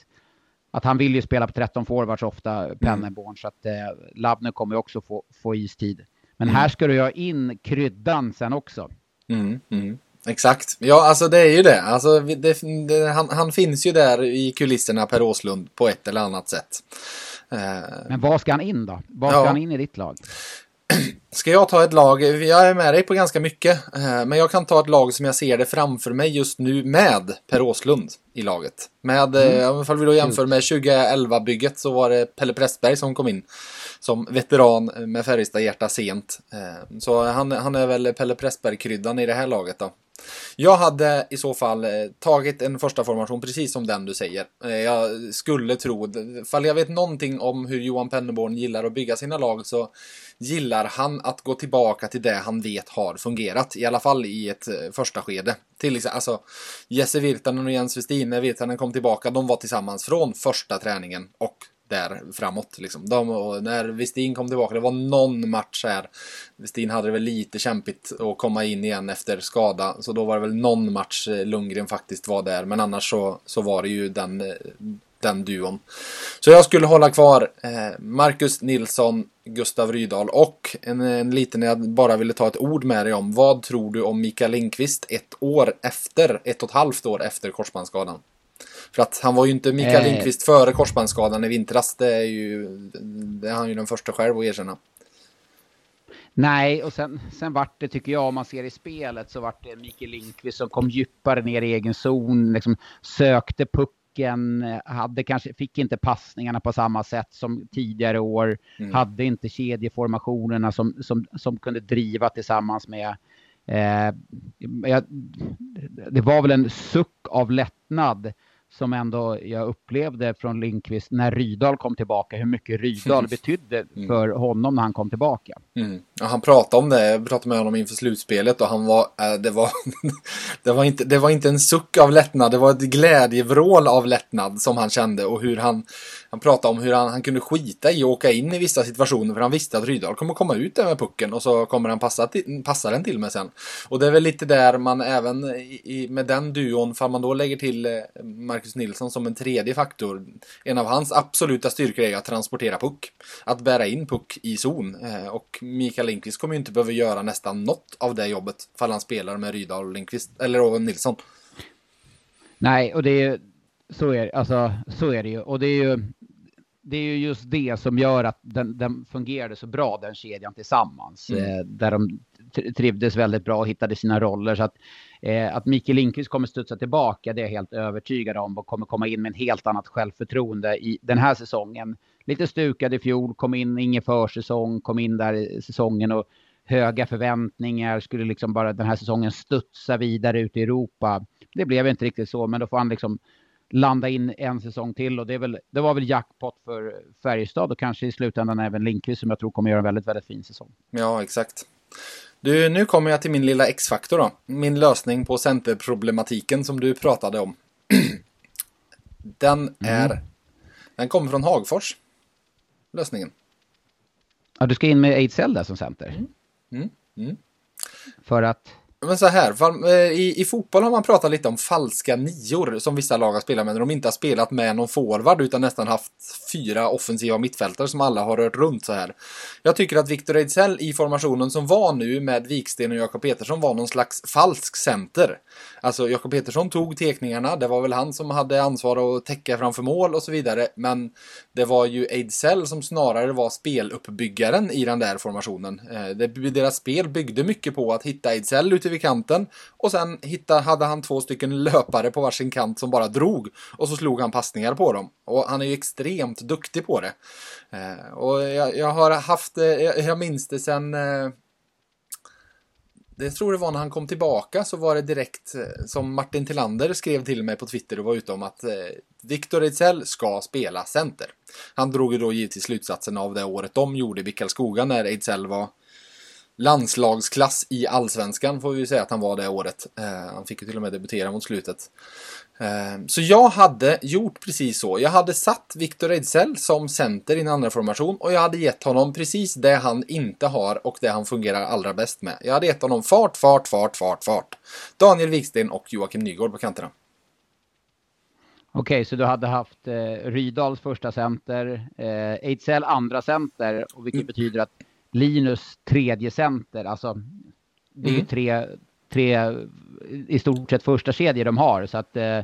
att han vill ju spela på 13 forwards ofta, Penneborn, mm. så att eh, Lavner kommer också få, få istid. Men mm. här ska du ha in kryddan sen också. Mm, mm. Exakt. Ja, alltså det är ju det. Alltså, det, det han, han, finns ju där i kulisserna Per Åslund på ett eller annat sätt. Men vad ska han in då? Vad ska ja. han in i ditt lag? Ska jag ta ett lag? Jag är med dig på ganska mycket. Eh, men jag kan ta ett lag som jag ser det framför mig just nu med Per Åslund i laget. Med, mm. Eh, ifall vi då jämför med 2011-bygget så var det Pelle Pressberg som kom in som veteran med Färjestad-hjärta sent. Eh, så han, han är väl Pelle Pressberg-kryddan i det här laget då. Jag hade i så fall eh, tagit en första formation precis som den du säger. Eh, jag skulle tro, fall jag vet någonting om hur Johan Penneborn gillar att bygga sina lag så gillar han att gå tillbaka till det han vet har fungerat. I alla fall i ett eh, första skede. Till exempel, alltså Jesse Virtanen och Jens Westin, när Virtanen kom tillbaka, de var tillsammans från första träningen och där framåt. Liksom. De, när Westin kom tillbaka, det var någon match här. Westin hade det väl lite kämpigt att komma in igen efter skada. Så då var det väl någon match eh, Lundgren faktiskt var där. Men annars så, så var det ju den, eh, den duon. Så jag skulle hålla kvar eh, Marcus Nilsson, Gustav Rydahl och en, en liten jag bara ville ta ett ord med dig om. Vad tror du om Mikael Lindqvist ett år efter, ett och ett halvt år efter korsbandsskadan? För att han var ju inte Mikael eh. Lindqvist före korsbandsskadan i vintras. Det är ju, det är han ju den första själv att erkänna. Nej, och sen, sen vart det, tycker jag, om man ser i spelet, så vart det Mikael Lindqvist som kom djupare ner i egen zon, liksom sökte pucken, hade kanske, fick inte passningarna på samma sätt som tidigare år, mm. hade inte kedjeformationerna som, som, som kunde driva tillsammans med eh, jag, det var väl en suck av lättnad som ändå jag upplevde från Linkvist när Rydal kom tillbaka, hur mycket Rydal betydde mm. för honom när han kom tillbaka. Mm. Ja, han pratade om det, jag pratade med honom inför slutspelet och han var, äh, det var, det var inte, det var inte en suck av lättnad, det var ett glädjevrål av lättnad som han kände och hur han, han pratade om hur han, han kunde skita i att åka in i vissa situationer för han visste att Rydahl kommer komma ut där med pucken och så kommer han passa, till, passa den till mig sen. Och det är väl lite där man även i, med den duon, för man då lägger till eh, Marcus Nilsson som en tredje faktor. En av hans absoluta styrkor är att transportera puck. Att bära in puck i zon. Eh, och Mikael Lindqvist kommer ju inte behöva göra nästan något av det jobbet. Fall han spelar med Rydahl och Lindqvist, eller Nilsson. Nej, och det är så är, alltså, så är det ju. Och det är ju, det är ju just det som gör att den, den fungerade så bra, den kedjan tillsammans. Mm. Eh, där de trivdes väldigt bra och hittade sina roller. Så att, eh, att Mikael Lindqvist kommer studsa tillbaka, det är jag helt övertygad om och kommer komma in med en helt annat självförtroende i den här säsongen. Lite stukad i fjol, kom in, ingen försäsong, kom in där i säsongen och höga förväntningar, skulle liksom bara den här säsongen studsa vidare ut i Europa. Det blev inte riktigt så, men då får han liksom landa in en säsong till och det, är väl, det var väl jackpot för Färjestad och kanske i slutändan även Lindqvist som jag tror kommer göra en väldigt, väldigt fin säsong. Ja, exakt. Du, nu kommer jag till min lilla X-faktor då. Min lösning på centerproblematiken som du pratade om. Den mm. är... Mm. Den kommer från Hagfors. Lösningen. Ja, du ska in med Ejdsell där som center? Mm. Mm. mm. För att? Men så här, eh, i, i fotboll har man pratat lite om falska nior som vissa lag har spelat med när de inte har spelat med någon forward utan nästan haft fyra offensiva mittfältare som alla har rört runt så här. Jag tycker att Victor Ejdsell i formationen som var nu med Viksten och Jakob Petersson var någon slags falsk center. Alltså Jakob Petersson tog tekningarna, det var väl han som hade ansvar att täcka framför mål och så vidare, men det var ju Ejdsell som snarare var speluppbyggaren i den där formationen. Eh, deras spel byggde mycket på att hitta Ejdsell ute vid kanten och sen hittade, hade han två stycken löpare på varsin kant som bara drog och så slog han passningar på dem. Och han är ju extremt duktig på det. Eh, och jag, jag, har haft, eh, jag, jag minns det sen eh, det tror det var när han kom tillbaka så var det direkt eh, som Martin Tillander skrev till mig på Twitter och var ute om att eh, Victor Ejdsell ska spela center. Han drog ju då givetvis slutsatsen av det året de gjorde i Karlskoga när Ejdsell var landslagsklass i allsvenskan får vi ju säga att han var det året. Eh, han fick ju till och med debutera mot slutet. Eh, så jag hade gjort precis så. Jag hade satt Victor Ejdsell som center i en andra formation och jag hade gett honom precis det han inte har och det han fungerar allra bäst med. Jag hade gett honom fart, fart, fart, fart, fart. Daniel Wiksten och Joakim Nygård på kanterna. Okej, så du hade haft eh, Rydals första center, eh, Ejdsell andra center, och vilket mm. betyder att Linus tredje center, alltså det är mm. ju tre, tre i stort sett första kedjor de har. Så att eh,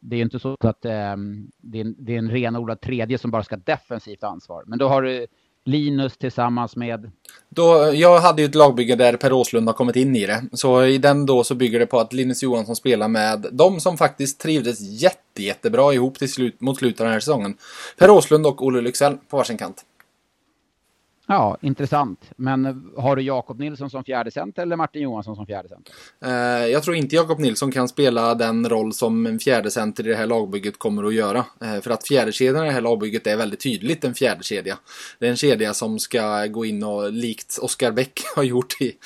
det är inte så att eh, det, är, det är en renodlad tredje som bara ska defensivt ansvar. Men då har du Linus tillsammans med? Då, jag hade ju ett lagbygge där Per Åslund har kommit in i det. Så i den då så bygger det på att Linus Johansson spelar med de som faktiskt trivdes jätte, jättebra ihop till slut, mot slutet av den här säsongen. Per Åslund och Olle Lycksell på varsin kant. Ja, intressant. Men har du Jakob Nilsson som fjärde center eller Martin Johansson som fjärde center? Eh, jag tror inte Jakob Nilsson kan spela den roll som en fjärde center i det här lagbygget kommer att göra. Eh, för att fjärdekedjan i det här lagbygget är väldigt tydligt en fjärde kedja. Det är en kedja som ska gå in och likt Oskar Bäck har gjort i...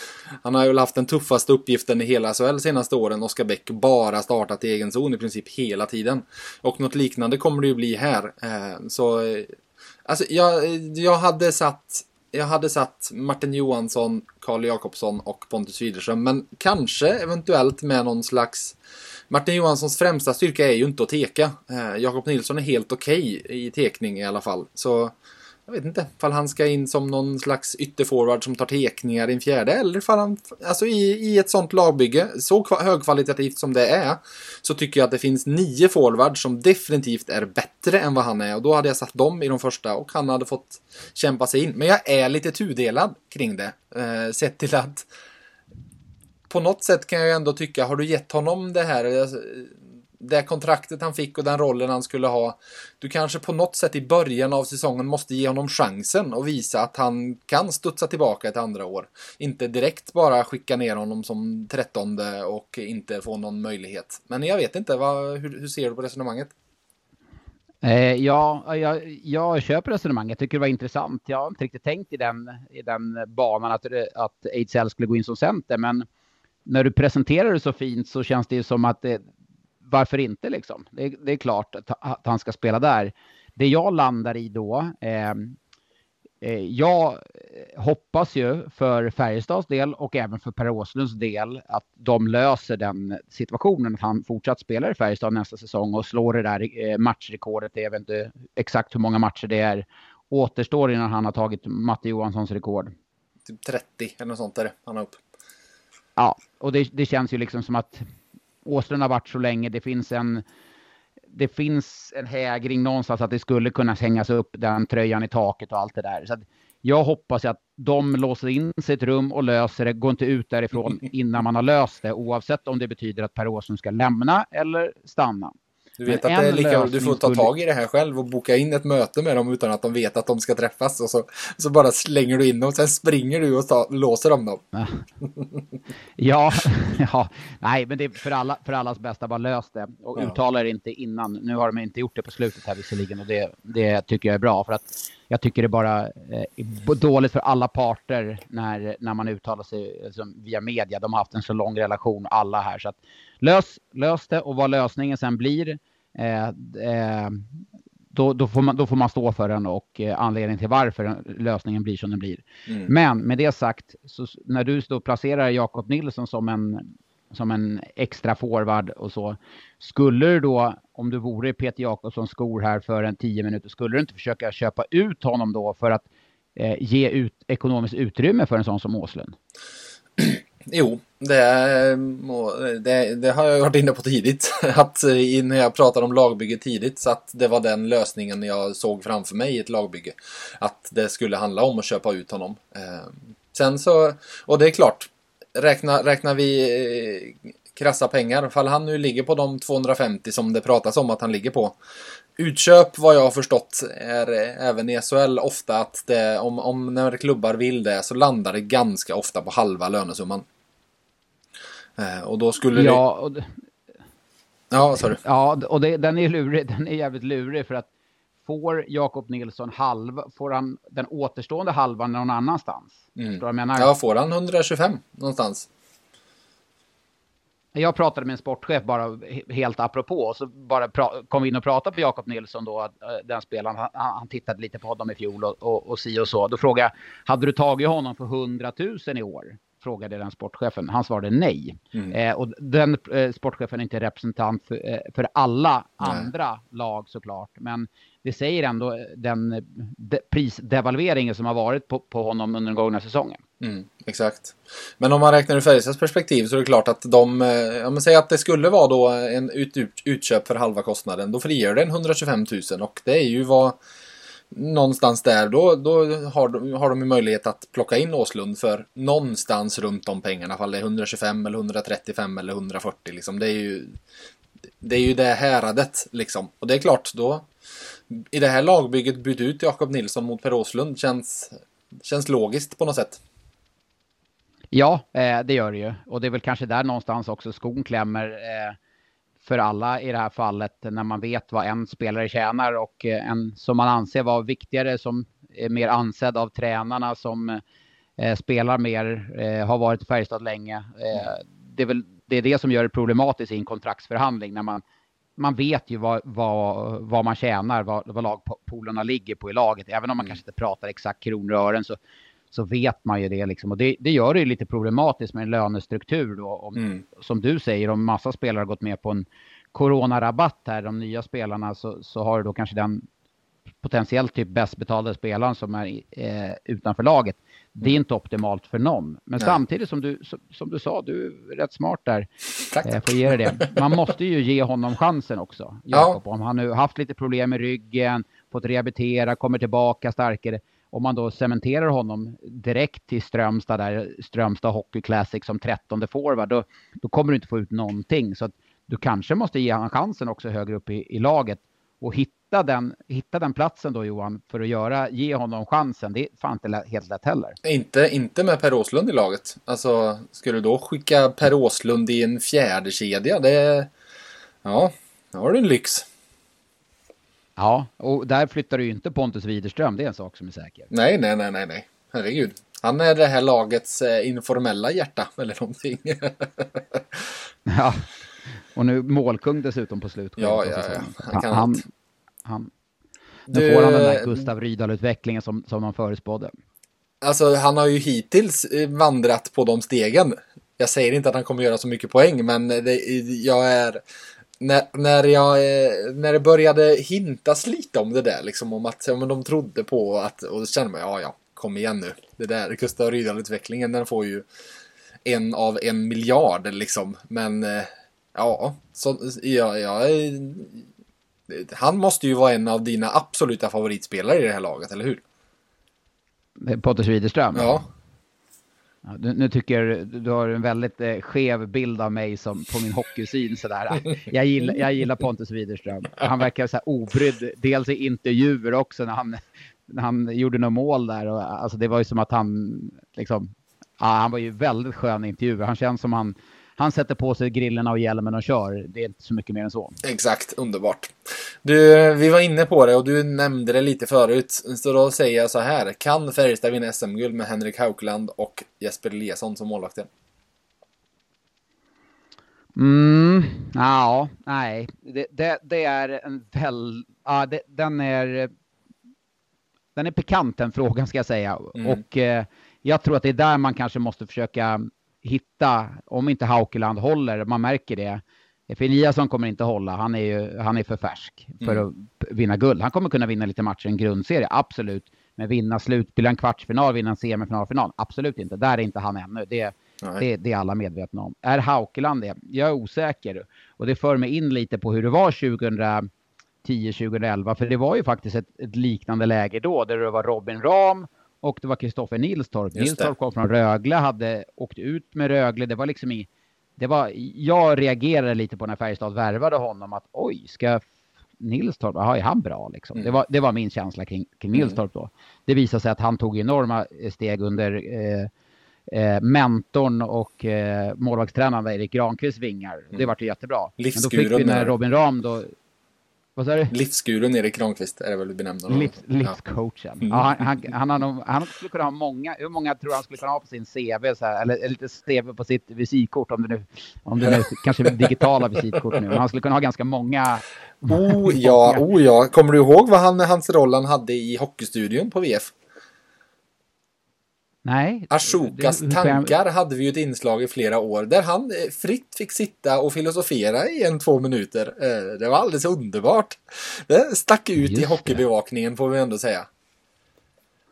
Han har ju haft den tuffaste uppgiften i hela SHL senaste åren. Oskar Bäck bara startat i egen zon i princip hela tiden. Och något liknande kommer det ju bli här. Eh, så... Eh, alltså jag, jag hade satt jag hade satt Martin Johansson, Karl Jakobsson och Pontus Widerström, men kanske eventuellt med någon slags Martin Johanssons främsta styrka är ju inte att teka. Eh, Jakob Nilsson är helt okej okay i tekning i alla fall. Så jag vet inte ifall han ska in som någon slags ytterforward som tar tekningar i en fjärde eller ifall han, alltså i, i ett sånt lagbygge, så högkvalitativt som det är, så tycker jag att det finns nio forwards som definitivt är bättre än vad han är och då hade jag satt dem i de första och han hade fått kämpa sig in. Men jag är lite tudelad kring det, eh, sett till att på något sätt kan jag ändå tycka, har du gett honom det här, eh, det kontraktet han fick och den rollen han skulle ha. Du kanske på något sätt i början av säsongen måste ge honom chansen och visa att han kan studsa tillbaka ett andra år. Inte direkt bara skicka ner honom som trettonde och inte få någon möjlighet. Men jag vet inte, vad, hur, hur ser du på resonemanget? Eh, ja, jag, jag köper resonemanget. Jag tycker det var intressant. Jag har inte riktigt tänkt i den, i den banan att, att Ejdsell skulle gå in som center, men när du presenterar det så fint så känns det ju som att det, varför inte liksom? Det, det, är klart att, att, han ska spela där. Det jag landar i då, ehm, eh, jag hoppas ju för Färjestads del och även för Per Åslunds del att de löser den situationen, att han fortsatt spelar i Färjestad nästa säsong och slår det där eh, matchrekordet. Jag vet inte exakt hur många matcher det är återstår innan han har tagit Matte Johanssons rekord. Typ 30 eller något sånt där han har upp. Ja, och det, det känns ju liksom som att Åström har varit så länge. Det finns en det finns en hägring någonstans att det skulle kunna hängas upp den tröjan i taket och allt det där. Så jag hoppas att de låser in ett rum och löser det. Går inte ut därifrån innan man har löst det, oavsett om det betyder att Per Åström ska lämna eller stanna. Du vet Men att det är lika, du får ta tag i det här själv och boka in ett möte med dem utan att de vet att de ska träffas och så, så bara slänger du in dem och sen springer du och ta, låser dem dem. ja, ja, nej, men det är för, alla, för allas bästa, bara lös det och ja. uttala det inte innan. Nu har de inte gjort det på slutet här visserligen och det, det tycker jag är bra för att jag tycker det är bara eh, dåligt för alla parter när, när man uttalar sig liksom, via media. De har haft en så lång relation alla här så att lös, lös det och vad lösningen sen blir eh, eh, då, då, får man, då får man stå för den och eh, anledningen till varför lösningen blir som den blir. Mm. Men med det sagt, så när du då placerar Jakob Nilsson som en, som en extra forward och så, skulle du då, om du vore Peter Jakobssons skor här för en tio minuter, skulle du inte försöka köpa ut honom då för att eh, ge ut ekonomiskt utrymme för en sån som Åslund? Jo, det, det, det, har jag varit inne på tidigt. Att eh, när jag pratade om lagbygge tidigt så att det var den lösningen jag såg framför mig i ett lagbygge. Att det skulle handla om att köpa ut honom. Eh, sen så, och det är klart, räknar, räknar vi eh, krassa pengar, fall han nu ligger på de 250 som det pratas om att han ligger på. Utköp, vad jag har förstått, är även i SHL ofta att det, om, om när klubbar vill det så landar det ganska ofta på halva lönesumman. Eh, och då skulle ja, och det... Ja, sorry. Ja, och det, den är lurig. Den är jävligt lurig för att får Jakob Nilsson halv, får han den återstående halvan någon annanstans? Mm. Jag menar? Ja, får han 125 någonstans? Jag pratade med en sportchef bara helt apropå och så bara kom vi in och pratade på Jakob Nilsson då, eh, den spelaren. Han, han, tittade lite på honom i fjol och, och, och si och så. Då frågade jag, hade du tagit honom för 100 000 i år? Frågade den sportchefen. Han svarade nej. Mm. Eh, och den eh, sportchefen är inte representant för, eh, för alla nej. andra lag såklart. Men det säger ändå eh, den de, prisdevalveringen som har varit på, på honom under den gångna säsongen. Mm, exakt. Men om man räknar ur Färjestads perspektiv så är det klart att de, eh, om man säger att det skulle vara då en ut, ut, utköp för halva kostnaden, då frigör den 125 000 och det är ju vad någonstans där, då, då har, de, har de möjlighet att plocka in Åslund för någonstans runt de pengarna, fall det är 125 eller 135 eller 140 liksom. Det är ju det är ju det häradet liksom. Och det är klart, då i det här lagbygget byt ut Jakob Nilsson mot Per Åslund känns, känns logiskt på något sätt. Ja, eh, det gör det ju. Och det är väl kanske där någonstans också skon klämmer eh, för alla i det här fallet när man vet vad en spelare tjänar och eh, en som man anser vara viktigare som är mer ansedd av tränarna som spelar mer, har varit i Färjestad länge. det är väl det, är det som gör det problematiskt i en kontraktsförhandling när man man vet ju vad, vad, vad man tjänar, vad, vad lagpolerna ligger på i laget. Även om man mm. kanske inte pratar exakt kronor och ören så, så vet man ju det. Liksom. Och det, det gör det ju lite problematiskt med en lönestruktur. Då, om, mm. Som du säger, om massa spelare har gått med på en coronarabatt här, de nya spelarna, så, så har du då kanske den potentiellt typ bäst betalda spelaren som är eh, utanför laget. Det är mm. inte optimalt för någon. Men Nej. samtidigt som du, som, som, du sa, du är rätt smart där. Tack. Eh, får ge dig det. Man måste ju ge honom chansen också, Jakob. Ja. Om han nu haft lite problem med ryggen, fått rehabilitera, kommer tillbaka starkare. Om man då cementerar honom direkt till Strömstad, där Strömstad Hockey Classic som trettonde forward, då, då kommer du inte få ut någonting. Så att du kanske måste ge honom chansen också högre upp i, i laget och hitta den, hitta den platsen då Johan för att göra, ge honom chansen. Det är fan inte helt lätt heller. Inte, inte med Per Åslund i laget. Alltså, skulle du då skicka Per Åslund i en fjärde kedja det Ja, då har du en lyx. Ja, och där flyttar du ju inte Pontus Widerström, det är en sak som är säker. Nej, nej, nej, nej, nej. Herregud. Han är det här lagets eh, informella hjärta eller någonting. ja, och nu målkung dessutom på slutet. Ja, ja, ja. Han, kan han, han, nu du... får han den där Gustav Rydahl-utvecklingen som, som de förutspådde. Alltså, han har ju hittills eh, vandrat på de stegen. Jag säger inte att han kommer göra så mycket poäng, men det, jag är... När, när, jag, eh, när det började hintas lite om det där, liksom om att ja, men de trodde på att, och då kände man, ja, ja, kom igen nu. Det där, Gustav Rydahl-utvecklingen, den får ju en av en miljard liksom. Men eh, Ja, så, ja, ja, han måste ju vara en av dina absoluta favoritspelare i det här laget, eller hur? Potter Widerström? Ja ja nu tycker jag du har en väldigt eh, skev bild av mig som på min hockeysyn sådär. Jag gillar, jag gillar Pontus Widerström. Han verkar så här obrydd, dels i intervjuer också när han, när han gjorde något mål där. Och, alltså det var ju som att han liksom, ja, han var ju väldigt skön i intervjuer. Han känns som han han sätter på sig grillorna och hjälmen och kör. Det är inte så mycket mer än så. Exakt, underbart. Du, vi var inne på det och du nämnde det lite förut. Så då säger jag så här. Kan Färjestad vinna SM-guld med Henrik Haukland och Jesper Eliasson som målvakter? Mm, ja, nej. Det, det, det, är en väl... Ja, det, den är... Den är pikant den frågan ska jag säga. Mm. Och eh, jag tror att det är där man kanske måste försöka hitta, om inte Haukeland håller, man märker det. Eliasson kommer inte hålla, han är ju han är för färsk för mm. att vinna guld. Han kommer kunna vinna lite matcher i en grundserie, absolut. Men vinna slutspel, en kvartsfinal, vinna en semifinal, final, absolut inte. Där är inte han ännu. Det, det, det, är alla medvetna om. Är Haukeland det? Jag är osäker. Och det för mig in lite på hur det var 2010, 2011. För det var ju faktiskt ett, ett liknande läge då, där det var Robin Ram och det var Kristoffer Nilstorp. Nilstorp kom från Rögle, hade åkt ut med Rögle. Det var liksom i... Det var, jag reagerade lite på när Färjestad värvade honom att oj, ska Nilstorp, jaha, är han bra liksom? Mm. Det, var, det var min känsla kring, kring mm. Nilstorp då. Det visade sig att han tog enorma steg under eh, eh, mentorn och eh, målvaktstränaren Erik Granqvists vingar. Mm. Det vart ju jättebra. Men då fick vi när Robin Ram då vad sa du? Livsgurun Erik Granqvist är det väl benämnd honom. Livs, livscoachen. Ja. ja. han, han, han, nog, han, skulle kunna ha många, hur många tror han skulle kunna ha på sin CV så här, eller lite CV på sitt visitkort om det nu, om det nu kanske digitala visitkort nu. Men han skulle kunna ha ganska många. Oh ja, oh ja. Kommer du ihåg vad han, hans roll han hade i Hockeystudion på VF? Nej. Ashokas tankar hade vi ju ett inslag i flera år där han eh, fritt fick sitta och filosofera i en två minuter. Eh, det var alldeles underbart. Det stack ut Just i hockeybevakningen får vi ändå säga.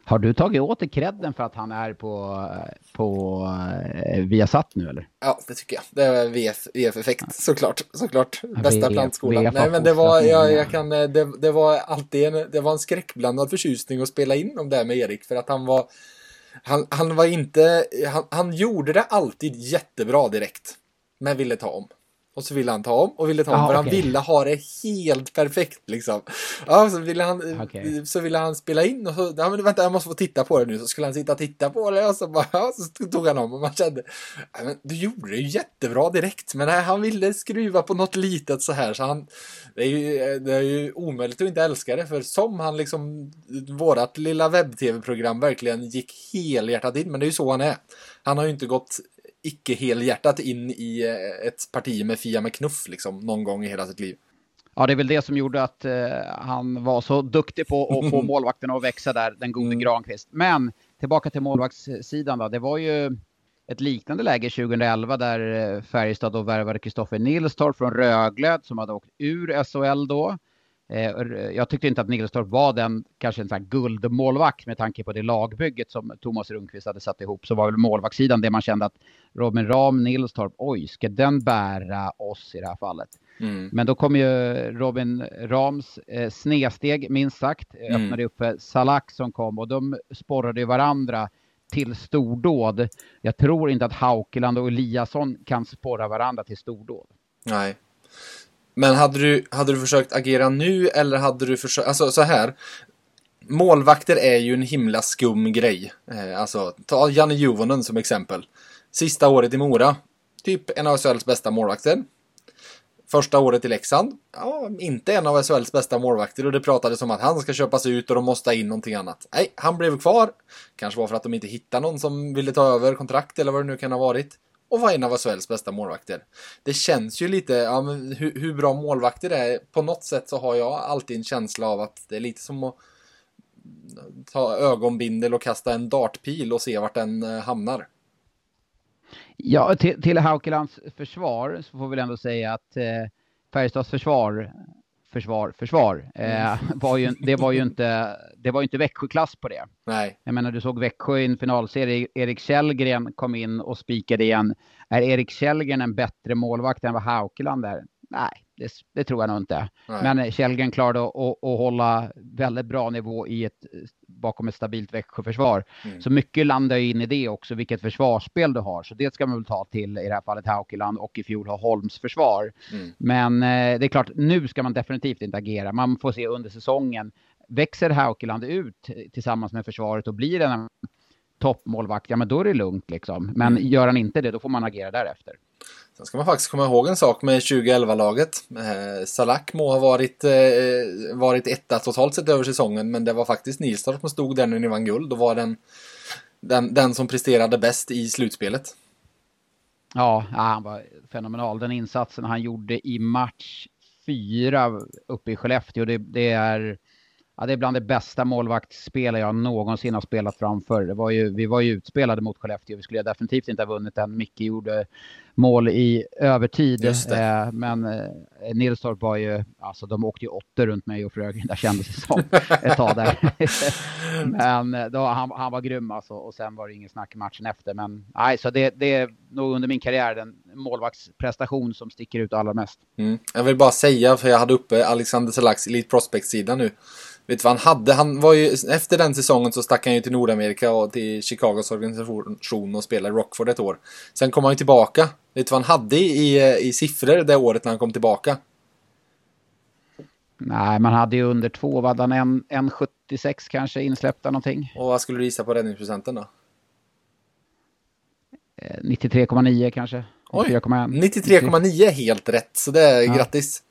Har du tagit åt dig credden för att han är på, på uh, Viasat nu eller? Ja, det tycker jag. Det är VF, VF-effekt såklart. Såklart. Bästa VF, plantskolan. VF Nej, men det var, jag, jag kan, det, det var alltid en, det var en skräckblandad förtjusning att spela in om det här med Erik för att han var han, han var inte, han, han gjorde det alltid jättebra direkt. Men ville ta om. Och så ville han ta om och ville ta om ah, för okay. han ville ha det helt perfekt liksom. Ja, så ville han, okay. så ville han spela in och så, ja men vänta jag måste få titta på det nu. Så skulle han sitta och titta på det och så bara, ja, så tog han om och man kände, ja, men du gjorde det ju jättebra direkt. Men nej, han ville skruva på något litet så här så han, det är ju, det är ju omöjligt att inte älska det för som han liksom, vårat lilla webb-tv-program verkligen gick helhjärtat in, men det är ju så han är. Han har ju inte gått icke helhjärtat in i eh, ett parti med Fia med knuff liksom någon gång i hela sitt liv. Ja, det är väl det som gjorde att uh, han var så duktig på att få målvakten att växa där, den gode mm. Granqvist. Men tillbaka till målvaktssidan då. Det var ju ett liknande läge 2011 där eh, Färjestad då värvade Kristoffer Nilstorp från Rögle som hade åkt ur SHL då. Eh, jag tyckte inte att Nilstorp var den, kanske en sån här guldmålvakt med tanke på det lagbygget som Thomas Rundqvist hade satt ihop. Så var väl målvaktssidan det man kände att Robin Ram, Nilstorp, oj, ska den bära oss i det här fallet? Mm. Men då kom ju Robin Rams eh, snedsteg, minst sagt, mm. öppnade upp för Salak som kom och de sporrade varandra till stordåd. Jag tror inte att Haukeland och Eliasson kan sporra varandra till stordåd. Nej. Men hade du, hade du försökt agera nu eller hade du försökt, alltså så här. Målvakter är ju en himla skum grej. Eh, alltså, ta Janne Juvonen som exempel. Sista året i Mora. Typ en av SHLs bästa målvakter. Första året i Leksand. Ja, inte en av SHLs bästa målvakter och det pratades om att han ska köpas ut och de måste ha in någonting annat. Nej, han blev kvar. Kanske var för att de inte hittade någon som ville ta över kontrakt eller vad det nu kan ha varit och var en av SHLs bästa målvakter. Det känns ju lite, ja, men hur, hur, bra målvakter det är, på något sätt så har jag alltid en känsla av att det är lite som att ta ögonbindel och kasta en dartpil och se vart den eh, hamnar. Ja, till, till Haukelands försvar så får vi väl ändå säga att eh, Färjestads försvar försvar, försvar. Eh, mm. var ju, det var ju inte, det var inte Växjöklass på det. Nej. Jag menar, du såg Växjö i en finalserie. Erik Källgren kom in och spikade igen. Är Erik Källgren en bättre målvakt än vad Haukeland är? Nej, det, det, tror jag nog inte. Nej. Men Källgren klarade att, att, hålla väldigt bra nivå i ett, bakom ett stabilt Växjöförsvar. Mm. Så mycket landar in i det också, vilket försvarsspel du har. Så det ska man väl ta till i det här fallet Haukeland och i fjol ha Holms försvar. Mm. Men eh, det är klart, nu ska man definitivt inte agera. Man får se under säsongen. Växer Haukeland ut tillsammans med försvaret och blir en toppmålvakt, ja men då är det lugnt liksom. Men mm. gör han inte det, då får man agera därefter. Sen ska man faktiskt komma ihåg en sak med 2011-laget. Eh, Salak må ha varit, eh, varit etta totalt sett över säsongen, men det var faktiskt Nilstorp som stod där när ni vann guld och var den, den, den som presterade bäst i slutspelet. Ja, han var fenomenal. Den insatsen han gjorde i match fyra uppe i Skellefteå, det, det är Ja, det är bland det bästa målvaktsspel jag någonsin har spelat framför. Det var ju, vi var ju utspelade mot Skellefteå. Vi skulle definitivt inte ha vunnit den. Micke gjorde mål i övertid. Eh, men eh, Nilstorp var ju, alltså de åkte ju åtta runt mig och Frögren, där kändes det som ett tag där. men eh, då, han, han var grym alltså och sen var det ingen snack matchen efter. Men nej, så det, det är nog under min karriär den målvaktsprestation som sticker ut allra mest. Mm. Jag vill bara säga, för jag hade uppe Alexander Salaks Elite Prospect-sida nu. Vet du vad han hade? Han var ju, efter den säsongen så stack han ju till Nordamerika och till Chicagos organisation och spelade Rockford ett år. Sen kom han ju tillbaka. Vet du vad han hade i, i siffror det året när han kom tillbaka? Nej, man hade ju under två, vad han en, en 76 kanske insläppta någonting. Och vad skulle du gissa på räddningsprocenten då? 93,9 eh, kanske. 93,9 är helt rätt, så det är ja. grattis.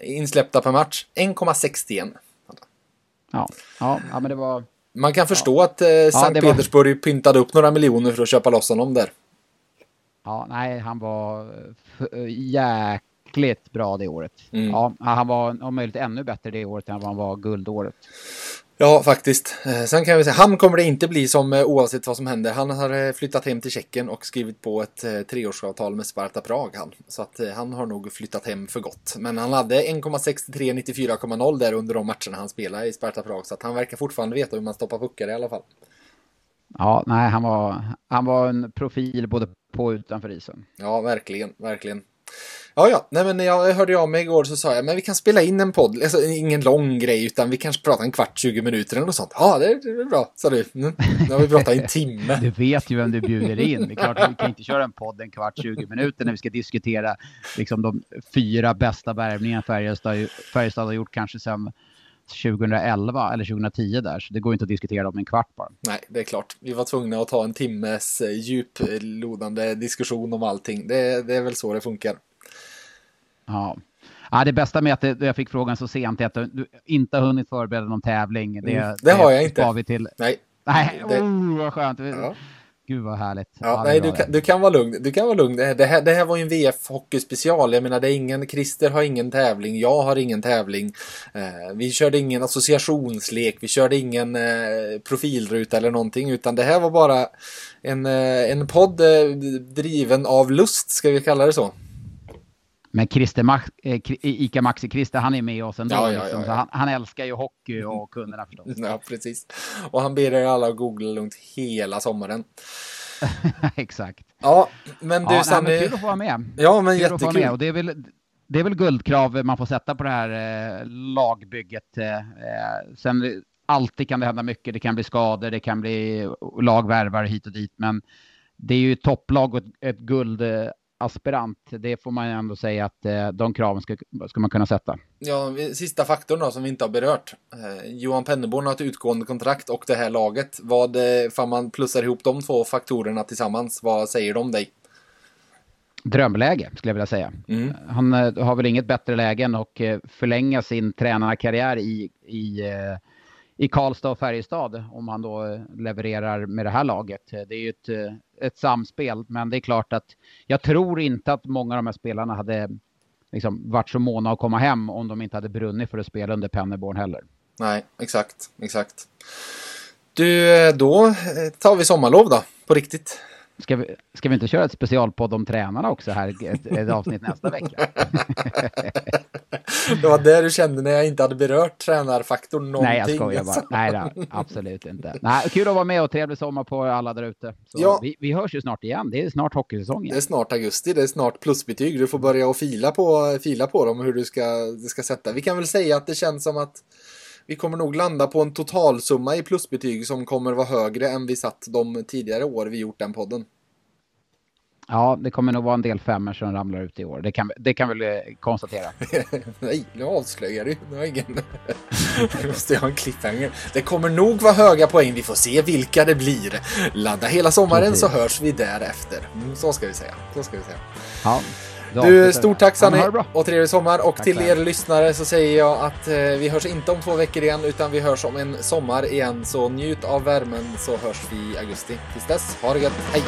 Insläppta per match, 1,61. Ja, ja, ja men det var... Man kan förstå ja. att eh, Sankt ja, Petersburg var... pyntade upp några miljoner för att köpa loss honom där. Ja, nej, han var jäkligt bra det året. Mm. Ja, han var om möjligt ännu bättre det året än vad han var guldåret. Ja, faktiskt. Eh, sen kan vi säga, han kommer det inte bli som eh, oavsett vad som händer. Han har eh, flyttat hem till Tjeckien och skrivit på ett treårsavtal med Sparta Prag. Han. Så att han har nog flyttat hem för gott. Men han hade 1,63 94,0 där under de matcherna han spelade i Sparta Prag. Så att han verkar fortfarande veta hur man stoppar puckar i alla fall. Ja, nej, han var, han var en profil både på och utanför isen. Ja, verkligen, verkligen. Ja, ja, nej men jag hörde av mig igår så sa jag, men vi kan spela in en podd, alltså ingen lång grej utan vi kanske pratar en kvart, 20 minuter eller något sånt. Ja, det, är bra, sa du. Mm. Nu har vi pratat i en timme. Du vet ju vem du bjuder in. Det är klart att vi kan inte köra en podd en kvart, 20 minuter när vi ska diskutera liksom de fyra bästa värvningarna Färjestad, Färjestad har gjort kanske sen 2011 eller 2010 där, så det går inte att diskutera om en kvart bara. Nej, det är klart. Vi var tvungna att ta en timmes eh, djuplodande diskussion om allting. Det, det är väl så det funkar. Ja. Ja, det bästa med att jag fick frågan så sent är att du inte har hunnit förbereda någon tävling. Det, mm, det, det har jag inte. Vi till. Nej. Nej, det... oh, vad skönt. Ja. Gud vad härligt. Ja, ja nej, du kan, du kan, vara lugn. Du kan vara lugn. Det här, det här var ju en VF Hockey special. Jag menar, det är ingen, Christer har ingen tävling. Jag har ingen tävling. Eh, vi körde ingen associationslek. Vi körde ingen eh, profilruta eller någonting. Utan det här var bara en, eh, en podd eh, driven av lust, ska vi kalla det så. Men Christer Max, eh, Ica Maxi Christer, han är med oss ändå. Ja, ja, liksom. ja, han, han, älskar ju hockey och kunderna förstås. Ja, precis. Och han ber er alla att googla lugnt hela sommaren. Exakt. Ja, men du ja, Sanny... Kul att få vara med. Ja, men kul jättekul. Med. Och det är väl det är väl guldkrav man får sätta på det här eh, lagbygget. Eh, eh sen alltid kan det hända mycket. Det kan bli skador, det kan bli lagvärvare hit och dit. Men det är ju topplag och ett, ett guld eh, aspirant, det får man ändå säga att eh, de kraven ska, ska man kunna sätta. Ja, sista faktorn då som vi inte har berört. Eh, Johan Penneborn har ett utgående kontrakt och det här laget. Vad, eh, man plussar ihop de två faktorerna tillsammans, vad säger de om dig? Drömläge skulle jag vilja säga. Mm. Han har väl inget bättre läge än att förlänga sin tränarkarriär i, i i Karlstad och Färjestad om han då eh, levererar med det här laget. Eh, det är ju ett, eh, ett samspel, men det är klart att jag tror inte att många av de här spelarna hade liksom varit så måna att komma hem om de inte hade brunnit för att spela under Pennerborn heller. Nej, exakt, exakt. Du, då tar vi sommarlov då, på riktigt. Ska vi, ska vi inte köra ett specialpodd om tränarna också här, ett, ett avsnitt nästa vecka? det var det du kände när jag inte hade berört tränarfaktorn någonting. Nej, jag skojar bara. Nej, då, absolut inte. Nej, kul att vara med och trevlig sommar på alla där ute. Ja. Vi, vi hörs ju snart igen. Det är snart hockeysäsong igen. Det är snart augusti, det är snart plusbetyg. Du får börja och fila på, fila på dem hur du ska, du ska sätta. Vi kan väl säga att det känns som att vi kommer nog landa på en totalsumma i plusbetyg som kommer vara högre än vi satt de tidigare år vi gjort den podden. Ja, det kommer nog vara en del femmor som ramlar ut i år. Det kan, det kan väl konstatera. Nej, nu avslöjar du. Nu har ingen... måste jag ha en cliffhanger. Det kommer nog vara höga poäng. Vi får se vilka det blir. Ladda hela sommaren Precis. så hörs vi därefter. Mm, så ska vi säga. Så ska vi säga. Ja. Du, stort tack Sanny och trevlig sommar. Och tack, till er tack. lyssnare så säger jag att eh, vi hörs inte om två veckor igen utan vi hörs om en sommar igen. Så njut av värmen så hörs vi i augusti. Tills dess, ha det gött. Hej!